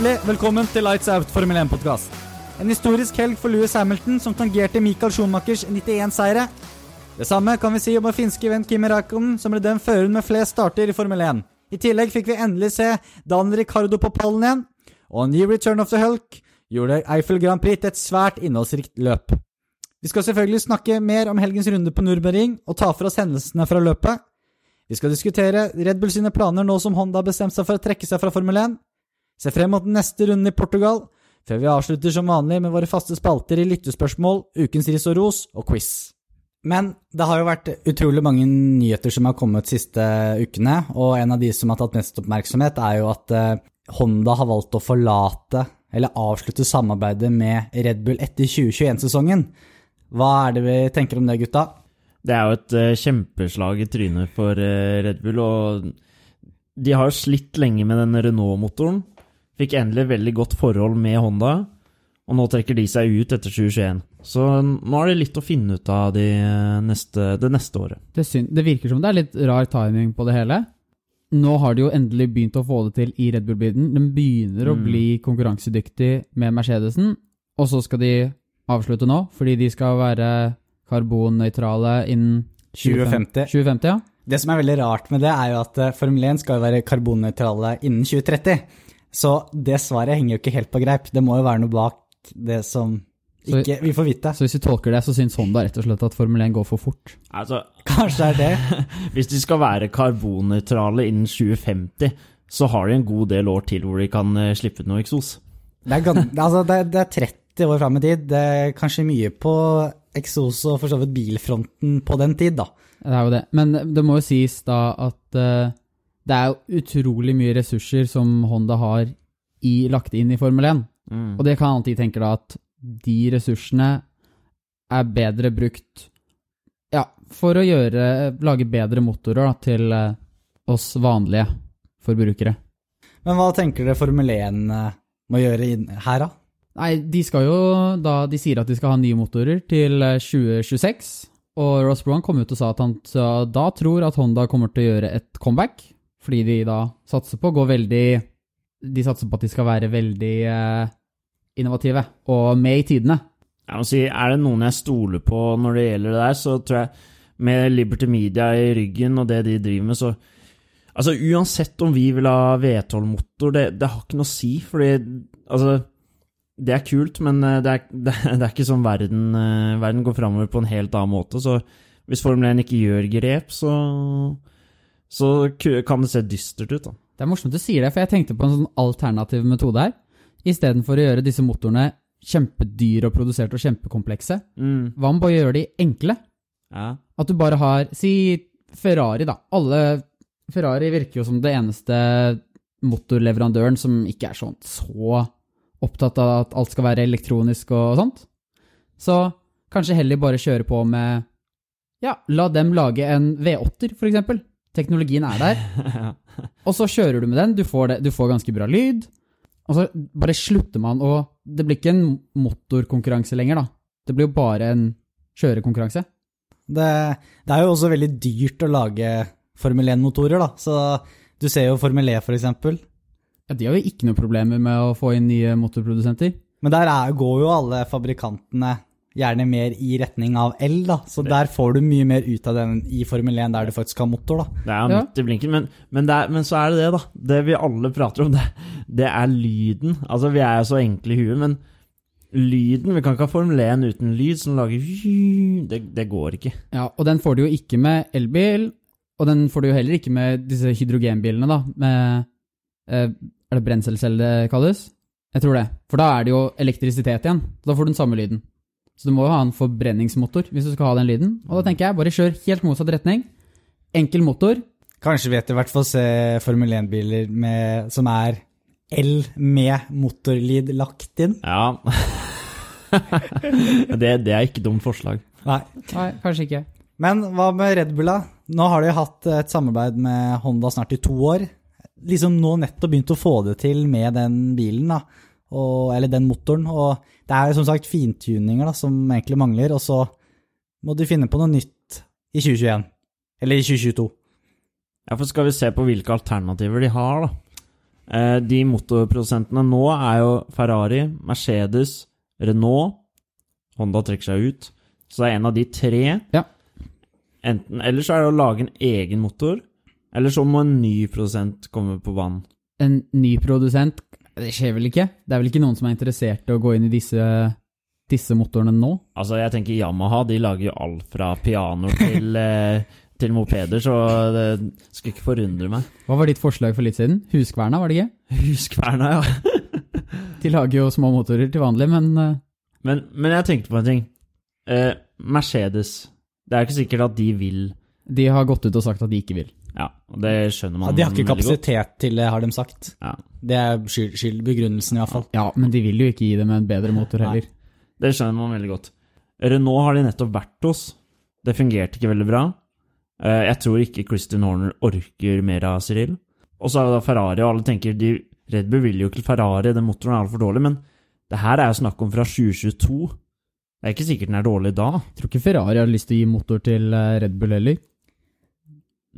Hjertelig velkommen til Lights Out Formel 1-podkast. En historisk helg for Louis Hamilton, som tangerte Michael Schumachers 91-seire. Det samme kan vi si om vår finske venn Kimi Raikkonen, som ble den føreren med flest starter i Formel 1. I tillegg fikk vi endelig se Dan Ricardo på pallen igjen, og en ny Return of the Hulk gjorde Eiffel Grand Prix til et svært innholdsrikt løp. Vi skal selvfølgelig snakke mer om helgens runde på Nürburgring og ta for oss hendelsene fra løpet. Vi skal diskutere Red Bull sine planer nå som Honda har bestemt seg for å trekke seg fra Formel 1. Se frem mot neste runde i Portugal, før vi avslutter som vanlig med våre faste spalter i lyttespørsmål, ukens ris og ros og quiz. Men det har jo vært utrolig mange nyheter som har kommet de siste ukene, og en av de som har tatt mest oppmerksomhet, er jo at eh, Honda har valgt å forlate, eller avslutte samarbeidet med Red Bull etter 2021-sesongen. Hva er det vi tenker om det, gutta? Det er jo et uh, kjempeslag i trynet for uh, Red Bull, og de har jo slitt lenge med den Renault-motoren. Fikk endelig veldig godt forhold med Honda, og nå trekker de seg ut etter 2021. Så nå er det litt å finne ut av de neste, det neste året. Det, det, virker som det er litt rar timing på det hele. Nå har de jo endelig begynt å få det til i Red Bull-bilen. De begynner mm. å bli konkurransedyktig med Mercedesen, og så skal de avslutte nå, fordi de skal være karbonnøytrale innen 2050. 2050 ja. Det som er veldig rart med det, er jo at eh, Formel 1 skal være karbonnøytrale innen 2030. Så det svaret henger jo ikke helt på greip. Det må jo være noe bak det som ikke vi får vite. Så hvis vi tolker det, så syns Honda rett og slett at Formel 1 går for fort? Altså, Kanskje det er det. hvis de skal være karbonnøytrale innen 2050, så har de en god del år til hvor de kan eh, slippe ut noe eksos. Det er, altså, det, er, det er 30 30 år fram i tid. Det er kanskje mye på eksos og for så vidt bilfronten på den tid, da. Det er jo det. Men det må jo sies da at uh, det er jo utrolig mye ressurser som Honda har i, lagt inn i Formel 1. Mm. Og det kan alltid tenke da at de ressursene er bedre brukt ja, for å gjøre, lage bedre motorer da, til uh, oss vanlige forbrukere. Men hva tenker dere Formel 1 må gjøre her, da? Nei, de skal jo da De sier at de skal ha nye motorer til 2026. Eh, og Ross Brown kom ut og sa at han da tror at Honda kommer til å gjøre et comeback. Fordi de da satser på å gå veldig De satser på at de skal være veldig eh, innovative og med i tidene. Jeg må si, Er det noen jeg stoler på når det gjelder det der, så tror jeg med Liberty Media i ryggen og det de driver med, så Altså, uansett om vi vil ha V12-motor, det, det, har ikke noe å si, fordi altså det er kult, men eh, det er, det er ikke sånn verden, eh, verden går framover på en helt annen måte. Så hvis Formel 1 ikke gjør grep, så, så kan det se dystert ut. da. Det er morsomt du sier det, for jeg tenkte på en sånn alternativ metode her. Istedenfor å gjøre disse motorene kjempedyre og produserte og kjempekomplekse, mm. hva om bare gjøre de enkle? Ja. At du bare har Si Ferrari, da. Alle Ferrari virker jo som det eneste motorleverandøren som ikke er sånn så opptatt av at alt skal være elektronisk og sånt. Så kanskje heller bare kjøre på med Ja, la dem lage en V8-er, for eksempel. Teknologien er der. Og så kjører du med den, du får, det, du får ganske bra lyd. Og så bare slutter man å Det blir ikke en motorkonkurranse lenger, da. Det blir jo bare en kjørekonkurranse. Det, det er jo også veldig dyrt å lage Formel 1-motorer, da. Så du ser jo Formel E, for eksempel. Ja, De har jo ikke noe problemer med å få inn nye motorprodusenter. Men der er, går jo alle fabrikantene gjerne mer i retning av L, da. Så der får du mye mer ut av den i Formel 1 der du faktisk har motor, da. Det er midt i blinken, men, men, er, men, så er det det, da. Det vi alle prater om, det, det er lyden. Altså, vi er jo så enkle i huet, men lyden Vi kan ikke ha Formel 1 uten lyd som lager det, det går ikke. Ja, og den får du jo ikke med elbil, og den får du jo heller ikke med disse hydrogenbilene, da. Med eh, er det brenselcelle det kalles? Jeg tror det. For da er det jo elektrisitet igjen. Da får du den samme lyden. Så du må jo ha en forbrenningsmotor hvis du skal ha den lyden. Og da tenker jeg, bare kjør helt motsatt retning. Enkel motor. Kanskje vi etter hvert får se Formel 1-biler som er el med motorlyd lagt inn? Ja. det, det, er ikke dumt forslag. Nei. Nei, kanskje ikke. Men hva med Red Bull, da? Nå har de hatt et samarbeid med Honda snart i to år liksom nå nettopp begynt å få det til med den bilen, da. Og, eller den motoren. Og det er som sagt fintuninger da, som egentlig mangler, og så må du finne på noe nytt i 2021. Eller i 2022. Ja, for skal vi se på hvilke alternativer de har, da. Eh, de motorprodusentene nå er jo Ferrari, Mercedes, Renault Honda trekker seg ut. Så det er en av de tre. Ja. Enten, eller så er det å lage en egen motor, eller så må en ny produsent komme på banen. En ny produsent Det skjer vel ikke? Det er vel ikke noen som er interessert i å gå inn i disse, disse motorene nå? Altså, jeg tenker Yamaha de lager jo alt fra piano til, eh, til mopeder, så det skulle ikke forundre meg. Hva var ditt forslag for litt siden? Huskverna, var det ikke? Huskverna, ja. De lager jo små motorer til vanlig, men uh... men, men, jeg tenkte på en ting. Eh, Mercedes. Det er ikke sikkert at de vil De har gått ut og sagt at de ikke vil. Ja, og det skjønner man ja, De har ikke kapasitet til det, har de sagt. Ja. Det er skyld, skyld begrunnelsen, i hvert fall. Ja, men de vil jo ikke gi dem en bedre motor heller. Det skjønner man veldig godt. Renault har de nettopp vært hos. Det fungerte ikke veldig bra. Eh, Jeg tror ikke Christian Horner orker mer av Cyril. Og så er det da Ferrari, og alle tenker de, Red Bull vil jo ikke Ferrari, den motoren er altfor dårlig, men det her er jo snakk om fra 2022. Det er ikke sikkert den er dårlig da. Jeg tror ikke Ferrari har lyst til å gi motor til eh, Red Bull heller.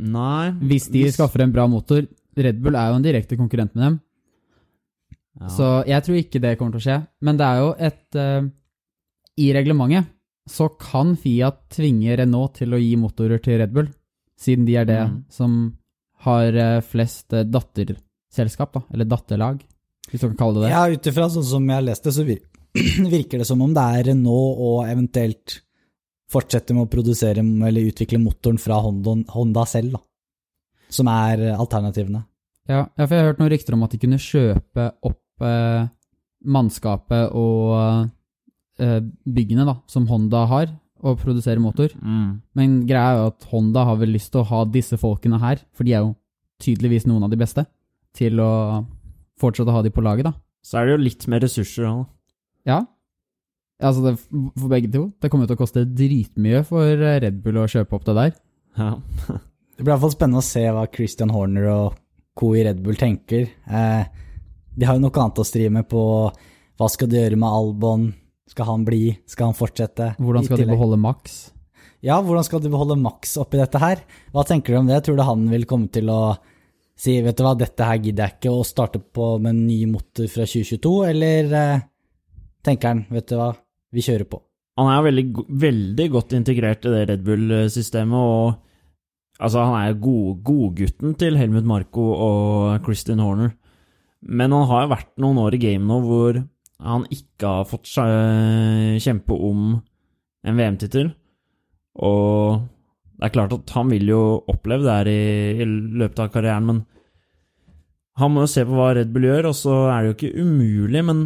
Nei Hvis de skaffer en bra motor Red Bull er jo en direkte konkurrent med dem, ja. så jeg tror ikke det kommer til å skje. Men det er jo et uh, I reglementet så kan Fiat tvinge Renault til å gi motorer til Red Bull, siden de er det mm. som har eh, flest eh, datterselskap, da, eller datterlag, hvis du kan kalle det det. Ja, ut ifra sånn som jeg har lest det, så virker det som om det er Renault og eventuelt fortsette med å produsere eller utvikle motoren fra Honda, Honda selv, da. Som er alternativene. Ja, ja, for jeg har hørt noen rykter om at de kunne kjøpe opp eh, mannskapet og eh, byggene da, som Honda har, og produsere motor. mm. Men greia er jo at Honda har vel lyst til å ha disse folkene her, for de er jo tydeligvis noen av de beste, til å fortsette å ha de på laget, da. Så er det jo litt mer ressurser da. Ja. Altså, det, for begge to. Det kommer til å koste dritmye for eh, Red Bull å kjøpe opp det der. Ja. Det blir i hvert fall spennende å se hva Christian Horner og co. i Red Bull tenker. Eh, de har jo noe annet å stri med på hva skal de gjøre med Albon, skal han bli, skal han fortsette? Hvordan skal de beholde Max? Ja, hvordan skal de beholde Max oppi dette her? Hva tenker du om det? Tror du han vil komme til å si, vet du hva, dette her gidder jeg ikke, å starte på med en ny motor fra 2022, eller eh, tenker han, vet du hva, vi kjører på? Han er veldig, veldig godt integrert i det Red Bull-systemet, og altså, han er god- godgutten til Helmut Marko og Christian Horner. Men han har jo vært noen år i game nå hvor han ikke har fått kjempe om en VM-tittel. Og det er klart at han vil jo oppleve det her i, i løpet av karrieren, men han må jo se på hva Red Bull gjør, og så er det jo ikke umulig, men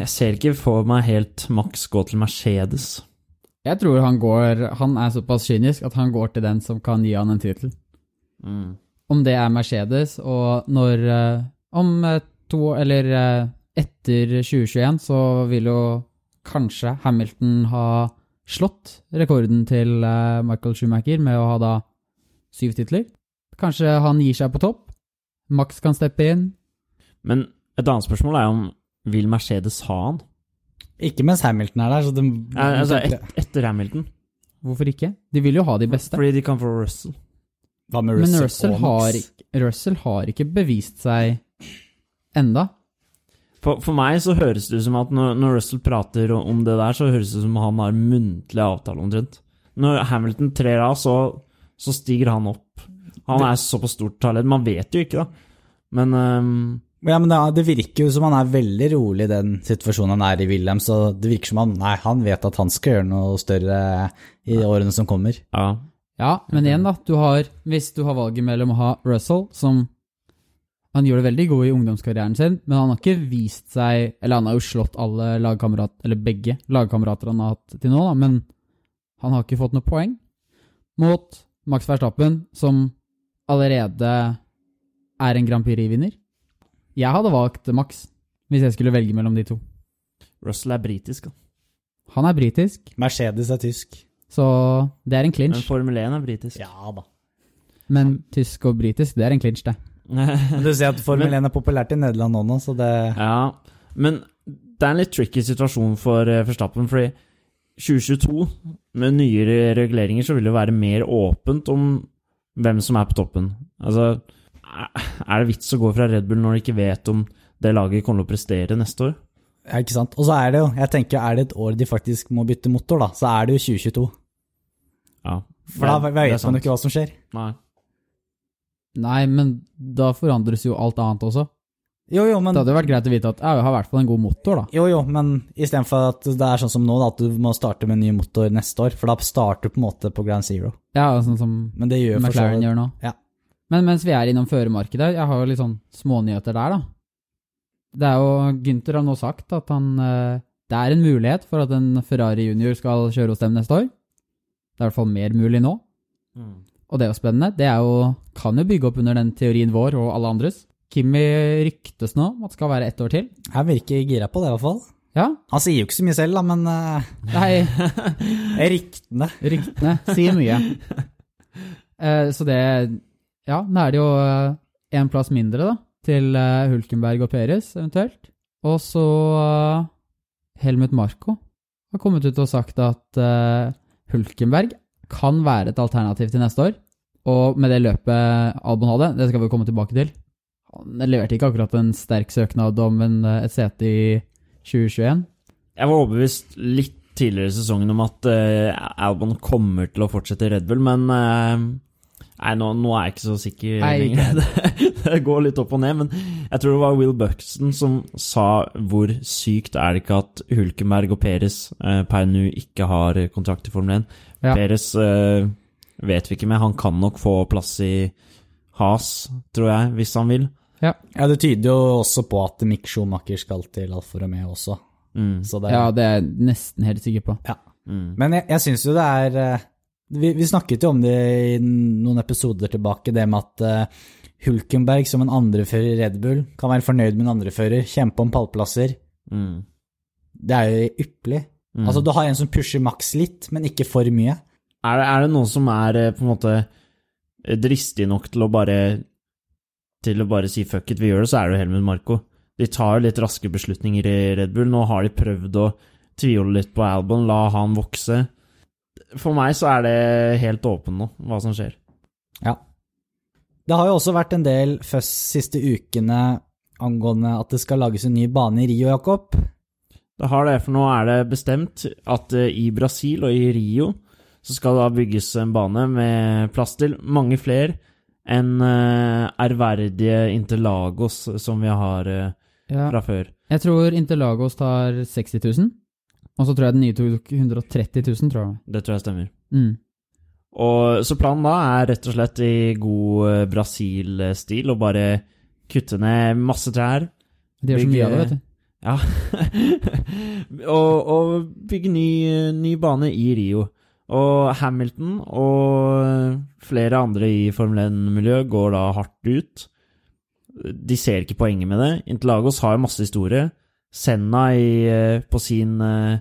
jeg ser ikke for meg helt Max gå til Mercedes. Jeg tror han går Han er såpass kynisk at han går til den som kan gi han en tittel. Mm. Om det er Mercedes, og når eh, Om eh, to Eller eh, etter 2021 så vil jo kanskje Hamilton ha slått rekorden til Michael Schumacher med å ha da syv titler. Kanskje han gir seg på topp. Max kan steppe inn. Men et annet spørsmål er om vil Mercedes ha han? Ikke mens Hamilton er der, så de, de altså et, etter Hamilton. Hvorfor ikke? De vil jo ha de beste. Fordi de kan få Russell. Hva med Men Russell, Russell og har, Russell har ikke bevist seg enda. For, for meg så høres det ut som at når, når Russell prater om det der, så høres det ut som han har muntlig avtale omtrent. Når Hamilton trer av, så, så stiger han opp. Han er såpass stort talent. Man vet jo ikke, da. Men ehm, Ja, men det, det virker jo som han er veldig rolig i den situasjonen han er i William. så det virker som han, nei, han vet at han skal gjøre noe større i årene som kommer. ja. Ja, men igjen, da. Du har, hvis du har valget mellom å ha Russell, som Han gjør det veldig god i ungdomskarrieren sin, men han har ikke vist seg Eller han har jo slått alle lagkamerat, eller begge lagkamerater han har hatt til nå, da, men han har ikke fått noe poeng. Mot Max Verstappen, som allerede er en Grand Prix-vinner. Jeg hadde valgt Max, hvis jeg skulle velge mellom de to. Russell er britisk, da. Han er britisk, Mercedes er tysk. så det er en Men clinch. Formel 1 er britisk. Ja da. Men tysk og britisk, det er en clinch, det. Du ser at Formel 1 er populært i Nederland nå, nå, så det Ja, men det er en litt tricky situasjon for eh, Verstappen, fordi 2022, med nyere reguleringer, så vil det være mer åpent om hvem som er på toppen. Altså, Er det vits å gå fra Red Bull når de ikke vet om det laget kommer til å prestere neste år? Ja, ikke sant. Og så er det jo, jeg tenker, er det et år de faktisk må bytte motor, da, så er det jo 2022. Ja. For da vet man jo ikke hva som skjer. Nei. Nei, men da forandres jo alt annet også. Jo, jo, men Det hadde vært greit å vite at jeg har i hvert fall en god motor, da. Jo, jo, men istedenfor at det er sånn som nå, da, at du må starte med en ny motor neste år, for da starter du på en måte på Ground Zero. Ja, sånn som Men det gjør McLaren gjør nå. Ja. Men mens vi er innom førermarkedet, jeg har jo litt sånn smånyheter der, da. Det er jo Gunther har nå sagt at han eh, Det er en mulighet for at en Ferrari junior skal kjøre hos dem neste år. Det er i hvert fall mer mulig nå. Mm. Og det er jo spennende. Det er jo, kan jo bygge opp under den teorien vår og alle andres. Kimi ryktes nå om at det skal være ett år til. Jeg virker gira på det, i hvert fall. Ja, Han sier jo ikke så mye selv, da, men uh, nei, ryktene ryktene sier mye. Uh, så det Ja, nå er det jo én plass mindre, da, til eh, Hulkenberg og Peres, eventuelt. Og så eh, Helmut Marko har kommet ut og sagt at eh, Hulkenberg kan være et alternativ til neste år. Og med det løpet Albon hadde, det skal vi komme tilbake til Han leverte ikke akkurat en sterk søknad om en, eh, et sete i 2021. Jeg var overbevist litt tidligere i sesongen om at uh, Albon kommer til å fortsette i Red Bull, men eh, Nei, nå, nå er jeg ikke så sikker Nei, ikke lenger. Det, det går litt opp og ned, men jeg tror det var Will Buxton som sa hvor sykt er det ikke at Hulkenberg og Peres eh, per nå ikke har kontrakt i Formel 1. Ja. Peres eh, vet vi ikke med, han kan nok få plass i Has, tror jeg, hvis han vil. Ja, det tyder jo også på at Mick Schumacher skal til Alfa Romeo også. Mm. Så det, Ja, det er jeg nesten helt sikker på. Mm. Men jeg, jeg syns jo det er eh, vi, vi snakket jo om det i noen episoder tilbake, det med at eh, Hulkenberg som en andrefører i Red Bull kan være fornøyd med en andrefører, kjempe om pallplasser. Mm. Det er jo ypperlig. Mm. Altså, du har en som pusher maks litt, men ikke for mye. Er det, er det noen som er eh, på en måte eh, dristig nok til å bare Til å bare si fuck it, vi gjør det, så er det jo Helmut Marko. De tar jo litt raske beslutninger i Red Bull. Nå har de prøvd å tvile litt på Albon, la han vokse. For meg så er det helt åpen nå, hva som skjer. Ja. Det har jo også vært en del føss siste ukene angående at det skal lages en ny bane i Rio, Jakob. Det har det, for nå er det bestemt at eh, i Brasil og i Rio så skal det da bygges en bane med plass til mange flere enn eh, ærverdige Interlagos som vi har eh, Ja. fra før. Jeg tror Interlagos tar 60 000, og så tror jeg den nye tok 130 000, tror jeg. Det tror jeg stemmer. Mm. Og, så planen da er rett og slett i god eh, Brasil-stil å bare kutte ned masse trær. De gjør så mye av det, vet du. Ja. og, og bygge ny, ny bane i Rio. Og Hamilton og flere andre i Formel 1-miljøet går da hardt ut. De ser ikke poenget med det. Interlagos har jo masse historie. Senna i, eh, på sin, eh,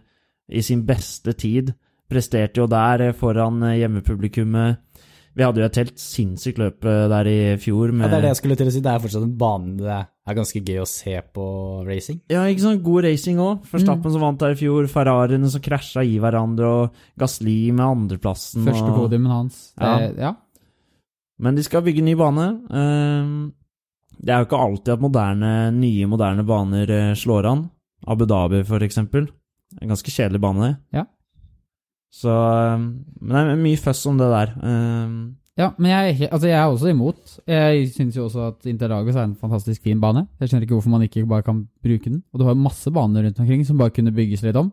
i sin beste tid presterte jo der eh, foran hjemmepublikummet. Vi hadde jo et helt sinnssykt løp der i fjor. Med, Ja, det er det jeg skulle til å si. Det er fortsatt en bane det er ganske gøy å se på racing. Ja, ikke sant? God racing òg. Verstappen som vant der i fjor, Ferrariene som krasja i hverandre, og Gasli med andreplassen. Første og... podiumen hans. Det, ja. Men de skal bygge ny bane. Det er jo ikke alltid at moderne, nye, moderne baner eh, slår an. Abu Dhabi, for eksempel. En ganske kjedelig bane, det. Ja. Så ehm, Men det er mye føss om det der. Ehm, Ja, men jeg, altså jeg er også imot. Jeg syns jo også at Interlagos er en fantastisk fin bane. Jeg skjønner ikke hvorfor man ikke bare kan bruke den. Og du har masse baner rundt omkring som bare kunne bygges litt om.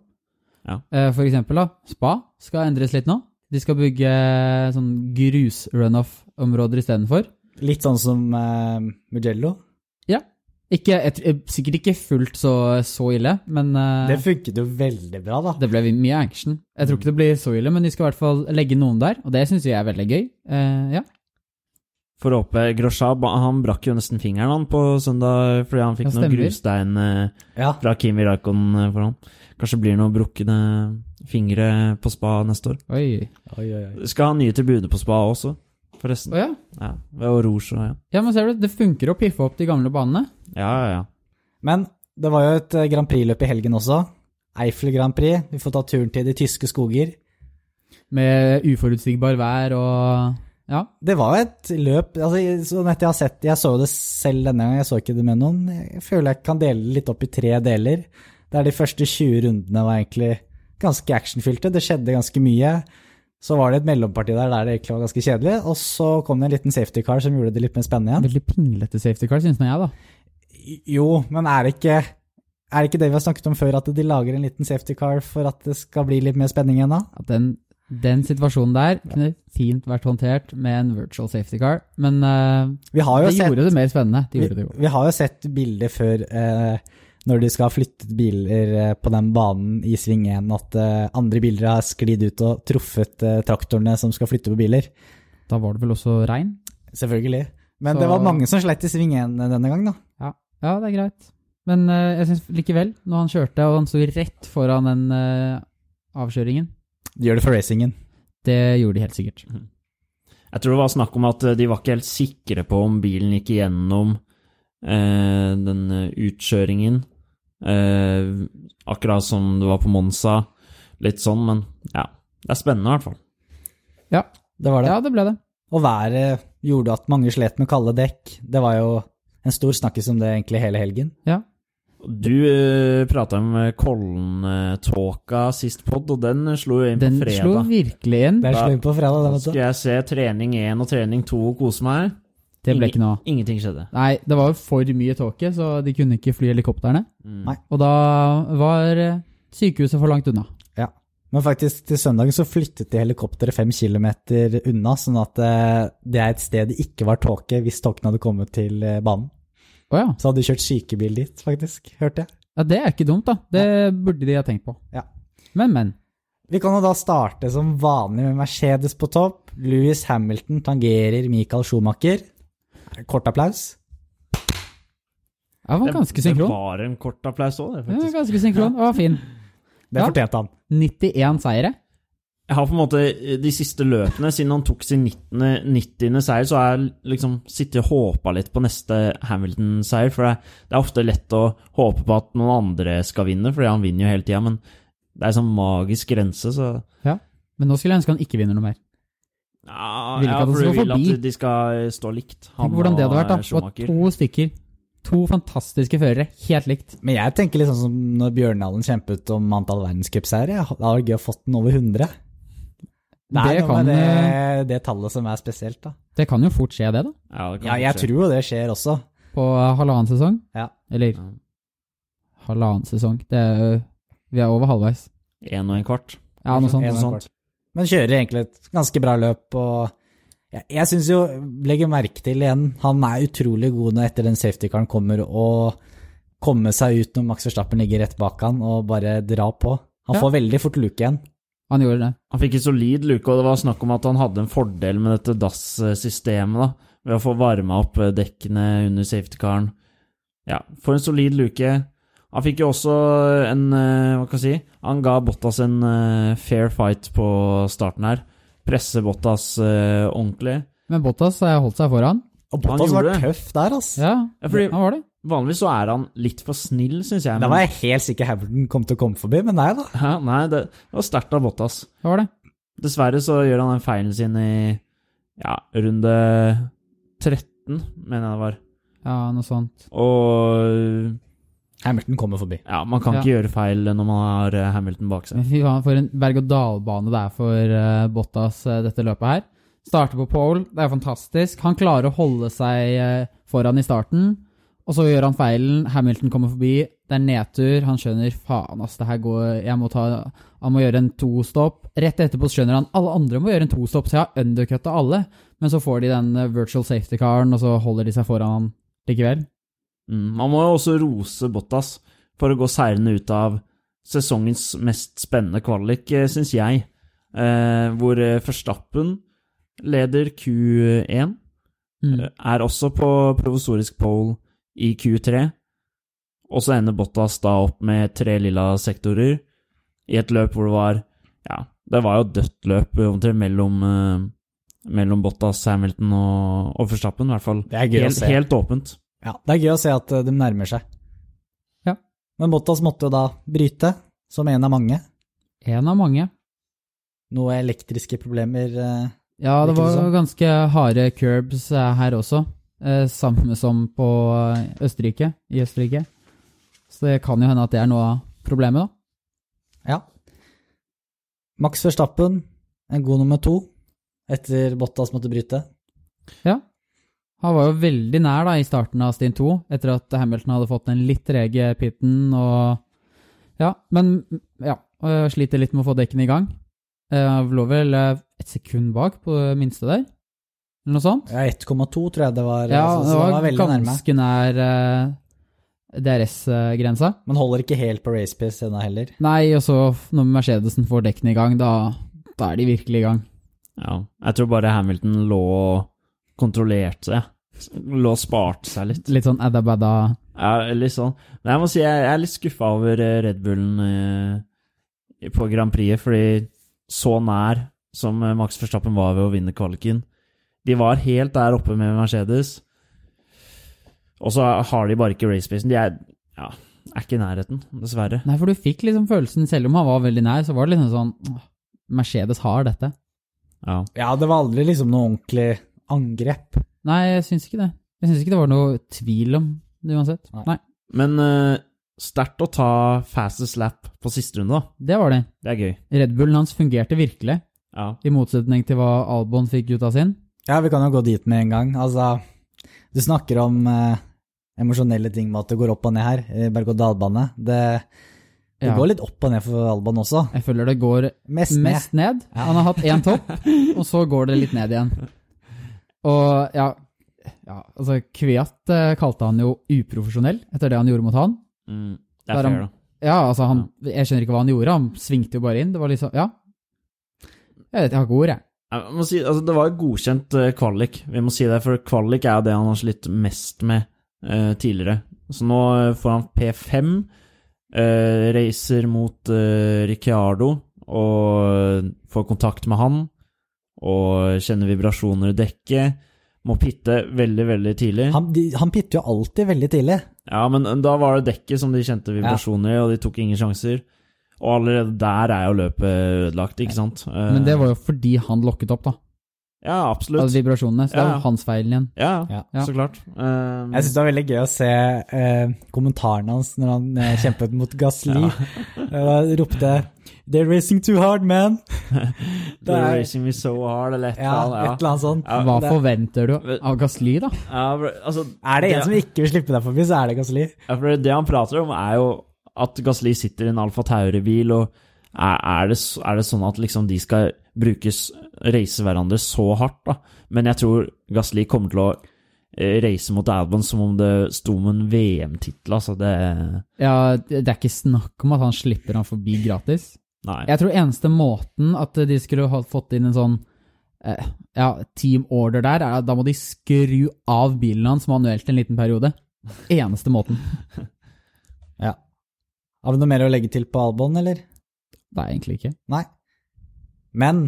Ja. Eh, For eksempel, da. Spa skal endres litt nå. De skal bygge sånn grus-runoff-områder istedenfor. Litt sånn som uh, Mugello. Ja. Ikke, et, eh, sikkert ikke fullt så, så ille, men uh, Det funket jo veldig bra, da. det ble mye action. Jeg tror ikke det blir så ille, men de skal i hvert fall legge noen der, og det syns jeg er veldig gøy. Uh, ja. For å håpe Groshab, han brakk jo nesten fingeren han på søndag fordi han fikk Ja, noen grustein Ja. fra Kimi Raikon for han. Kanskje blir det noen brukne fingre på spa neste år. Oi. Oi, oi, oi. Skal ha nye tribuner på spa også, forresten. Å ja. Ja, ved Rouge og ja. ja, men ser du, det funker å piffe opp de gamle banene. Ja, ja, ja. Men det var jo et eh, Grand Prix-løp i helgen også. Eiffel Grand Prix. Vi får ta turen til de tyske skoger. Med uforutsigbar vær og Ja. Det var jo et løp altså, sånn etter jeg, har sett, jeg så det selv denne gangen, jeg så ikke det med noen. Jeg føler jeg kan dele det litt opp i tre deler. Der de første 20 rundene var egentlig ganske actionfylte. Det skjedde ganske mye. Så var det et mellomparti der der det egentlig var ganske kjedelig. Og så kom det en liten safety car som gjorde det litt mer spennende igjen. Veldig pinglete safety car, syns nå jeg, da. Jo, men er det ikke er det ikke det vi har snakket om før, at de lager en liten safety car for at det skal bli litt mer spenning igjen da? At den, den situasjonen der kunne fint vært håndtert med en virtual safety car, men uh, Vi har jo det sett, gjorde det mer spennende. De vi, det vi, har jo sett bilder før eh, når de skal ha flyttet biler eh, på den banen i sving 1, at eh, andre biler har sklidd ut og truffet eh, traktorene som skal flytte på biler. Da var det vel også regn? Selvfølgelig. Men Så- det var mange som sleit i sving 1 denne gang, da. Ja, ja det er greit. Men uh, jeg syns likevel, når han kjørte og han sto rett foran den uh, avkjøringen, De gjør det for racingen. det gjorde de helt sikkert. Jeg tror det var snakk om at de var ikke helt sikre på om bilen gikk igjennom eh, den utkjøringen. Eh, akkurat som det var på Monza. Litt sånn, men ja. Det er spennende, i hvert fall. Ja, Det var det. ja det ble det. Og været gjorde at mange slet med kalde dekk. Det var jo en stor snakkis om det egentlig hele helgen. Ja. Du uh, prata om Kollentåka Kollen-tåka sist pod, og den slo jo inn Den på slo fredag. virkelig inn. Er slo inn på fredag, den, du. jeg se trening 1 og trening 2 og kose meg. Det ble ikke noe av. Ingenting skjedde. Nei, det var jo for mye tåke, så de kunne ikke fly helikoptrene. Mm. Og da var eh, sykehuset for langt unna. Ja. Men faktisk, til søndagen så flyttet de helikopteret fem kilometer unna, sånn at eh, det er et sted det ikke var tåke hvis tåken hadde kommet til eh, banen. Oh, ja. Så hadde de kjørt sykebil dit, faktisk, hørte jeg. ja. Det er ikke dumt, da. Det burde de ha tenkt på. Ja. Men, men. Vi kan jo da starte som vanlig med Mercedes på topp. Louis Hamilton tangerer Michael Schumacher. Kort applaus. Det var ganske synkron. Det var en kort applaus òg, det, Ja, faktisk. ganske synkron. Det var fin. Det Ja. fortjente han. 91 seire. Jeg har på en måte eh, de siste løpene, siden han tok sin 90. 90. seier, så har jeg liksom sittet og håpa litt på neste Hamilton-seier. For det, det er ofte lett å håpe på at noen andre skal vinne, fordi han vinner jo hele tida. Men det er en sånn magisk grense, så Men nå skulle jeg ønske han ikke vinner noe mer. Ja, ja, for du vil forbi. at de skal stå likt. Tenk hvordan det hadde vært, da. og Schumacher. to stykker. To fantastiske førere. Helt likt. Men jeg tenker litt sånn som når Bjørndalen kjempet om antall verdenscupseiere. Det hadde vært gøy å fått den over 100. Det er Det noe kan, med det, det tallet som er spesielt, da. Det kan jo fort skje, det, da. Ja, det kan Ja, jeg skje. tror jo det skjer også. På halvannen sesong. Ja. Eller Ja. halvannen sesong. Det er Vi er over halvveis. En og en kvart. Ja, noe sånt. En og en kvart. Men kjører egentlig et ganske bra løp. og Jeg, jeg syns jo, legger merke til igjen, han er utrolig god når etter den safety-caren kommer og komme seg ut når Max Verstappen ligger rett bak han og bare dra på. Han Ja. får veldig fort luke igjen. Han gjorde det. Han fikk en solid luke, og det var snakk om at han hadde en fordel med dette DAS-systemet, da, ved å få varma opp eh, dekkene under safety-caren. Ja, for en solid luke. Han fikk jo også en eh, Hva kan jeg si? Han ga Bottas en eh, fair fight på starten her. Presse Bottas eh, ordentlig. Men Bottas har holdt seg foran. Og Bottas var tøff der, altså. Ja, Ja, fordi- han var det. Vanligvis så er han litt for snill, syns jeg. Da var jeg helt sikker Hamilton kom til å komme forbi, men nei da. Ja, Nei, det, det var sterkt av Bottas. Det var det. Dessverre så gjør han den feilen sin i ja, runde 13, mener jeg det var. Ja, noe sånt. Og Hamilton kommer forbi. ja, man kan Ja. ikke gjøre feil når man har eh, Hamilton bak seg. Fy faen, for en berg-og-dal-bane det er for eh, Bottas, eh, dette løpet her. Starter på pole, det er fantastisk. Han klarer å holde seg foran i starten, og så gjør han feilen. Hamilton kommer forbi, det er nedtur. Han skjønner faen, ass, det her går Jeg må ta Han må gjøre en to-stopp. Rett etterpå skjønner han alle andre må gjøre en to-stopp, så jeg har undercutta alle. Men så får de den virtual safety-karen, og så holder de seg foran han likevel. Mm, man må jo også rose Bottas for å gå seirende ut av sesongens mest spennende kvalik, syns jeg. Eh, hvor Forstappen leder Q1, Mm. eh, er også på provisorisk pole i Q3. Og så ender Bottas da opp med tre lilla sektorer i et løp hvor det var Ja, det var jo dødt løp omtrent mellom, eh, mellom Bottas, Hamilton og, og Verstappen, i hvert fall. Det er gøy å se. helt åpent. Ja, det er gøy å se at eh, de nærmer seg. Ja. Men Bottas måtte jo da bryte, som en av mange. En av mange. Noe elektriske problemer eh, Ja, det var sånn. ganske harde curbs eh, her også. Eh, samme som på eh, Østerrike, i Østerrike. Så det kan jo hende at det er noe av problemet, da. Ja. Max Verstappen, en god nummer to, etter Bottas måtte bryte. Ja. Han var jo veldig nær da i starten av Stint 2, etter at Hamilton hadde fått en litt trege pitten og Ja, men ja, sliter litt med å få dekkene i gang. Jeg Han lå vel eh, et sekund bak på det minste der, eller noe sånt. Ja, 1,2 tror jeg det var. Ja, altså, det så var, veldig nærme. ganske nær eh, DRS-grensa. Men holder ikke helt på race pace ennå heller. Nei, og så når Mercedesen får dekkene i gang, da, da er de virkelig i gang. Ja, jeg tror bare Hamilton lå og kontrollerte seg. Lå og sparte seg litt. Litt sånn adda-badda. Ja, litt sånn. Men jeg må si jeg er litt skuffa over eh, Red Bullen eh, på Grand Prix, fordi så nær som eh, Max Verstappen var ved å vinne kvaliken De var helt der oppe med Mercedes, og så har de bare ikke racepacen. De er, ja, er ikke i nærheten, dessverre. Nei, for du fikk liksom følelsen, selv om han var veldig nær, så var det liksom sånn Mercedes har dette. Ja. Ja, det var aldri liksom noe ordentlig angrep. Nei, jeg syns ikke det. Jeg syns ikke det var noe tvil om det uansett. Nei. Nei, Men uh, sterkt å ta fastest lap på siste runde, da. det var det. Det er gøy. Red Bullen hans fungerte virkelig, Ja. i motsetning til hva Albon fikk ut av sin. Ja, vi kan jo gå dit med en gang. Altså, du snakker om uh, emosjonelle ting med at det går opp og ned her, i berg-og-dal-bane. Det, det Ja. går litt opp og ned for Alban også. Jeg føler det går Mest ned. mest ned. Han har hatt én topp, og så går det litt ned igjen. Og ja, ja altså Kviat eh, kalte han jo uprofesjonell etter det han gjorde mot han. Mm, det Der er han- fair, da. Ja, altså han Jeg skjønner ikke hva han gjorde, han svingte jo bare inn. Det var liksom Ja. Jeg vet, jeg har ikke ord, jeg. Jeg må si, altså, det var godkjent eh, kvalik, vi må si det, for kvalik er jo det han har slitt mest med eh, tidligere. Så nå eh, får han P5, reiser racer mot uh, Ricciardo og får kontakt med han, og kjenne vibrasjoner i dekket. Må pitte veldig, veldig tidlig. Han, de, han pitter jo alltid veldig tidlig. Ja, men da var det dekket som de kjente vibrasjoner i, og de tok ingen sjanser. Og allerede der er jo løpet ødelagt, ikke sant? Eh, Men det var jo fordi han lokket opp, da. Ja, Av Altså vibrasjonene. Så det Ja. jo hans feil igjen. Ja, Ja. Ja. så klart. Um, Jeg syns det var veldig gøy å se uh, kommentaren hans når han uh, kjempet mot Gasli. Da ropte 'They're racing too hard, man'. They're er- racing me so hard, eller et Ja, eller et eller annet sånt. Ja, Hva det- forventer du av Gasly, da? Ja, for- altså, Er det en som ikke vil slippe deg forbi, så er det Gasli. ja, Det han prater om, er jo at Gasli sitter i en Alfa Tauri-bil, og er, er, det, er det sånn at liksom de skal brukes race hverandre så hardt, da? Men jeg tror Gasli kommer til å reise mot Albon som om det sto om en VM-tittel, altså. Det Ja, det det er ikke snakk om at han slipper han forbi gratis. Nei. Jeg tror eneste måten at de skulle ha fått inn en sånn eh, ja, team order der, er at da må de skru av bilen hans manuelt en liten periode. Eneste måten. Ja. Har vi noe mer å legge til på Albon, eller? Det er egentlig ikke. Nei. Men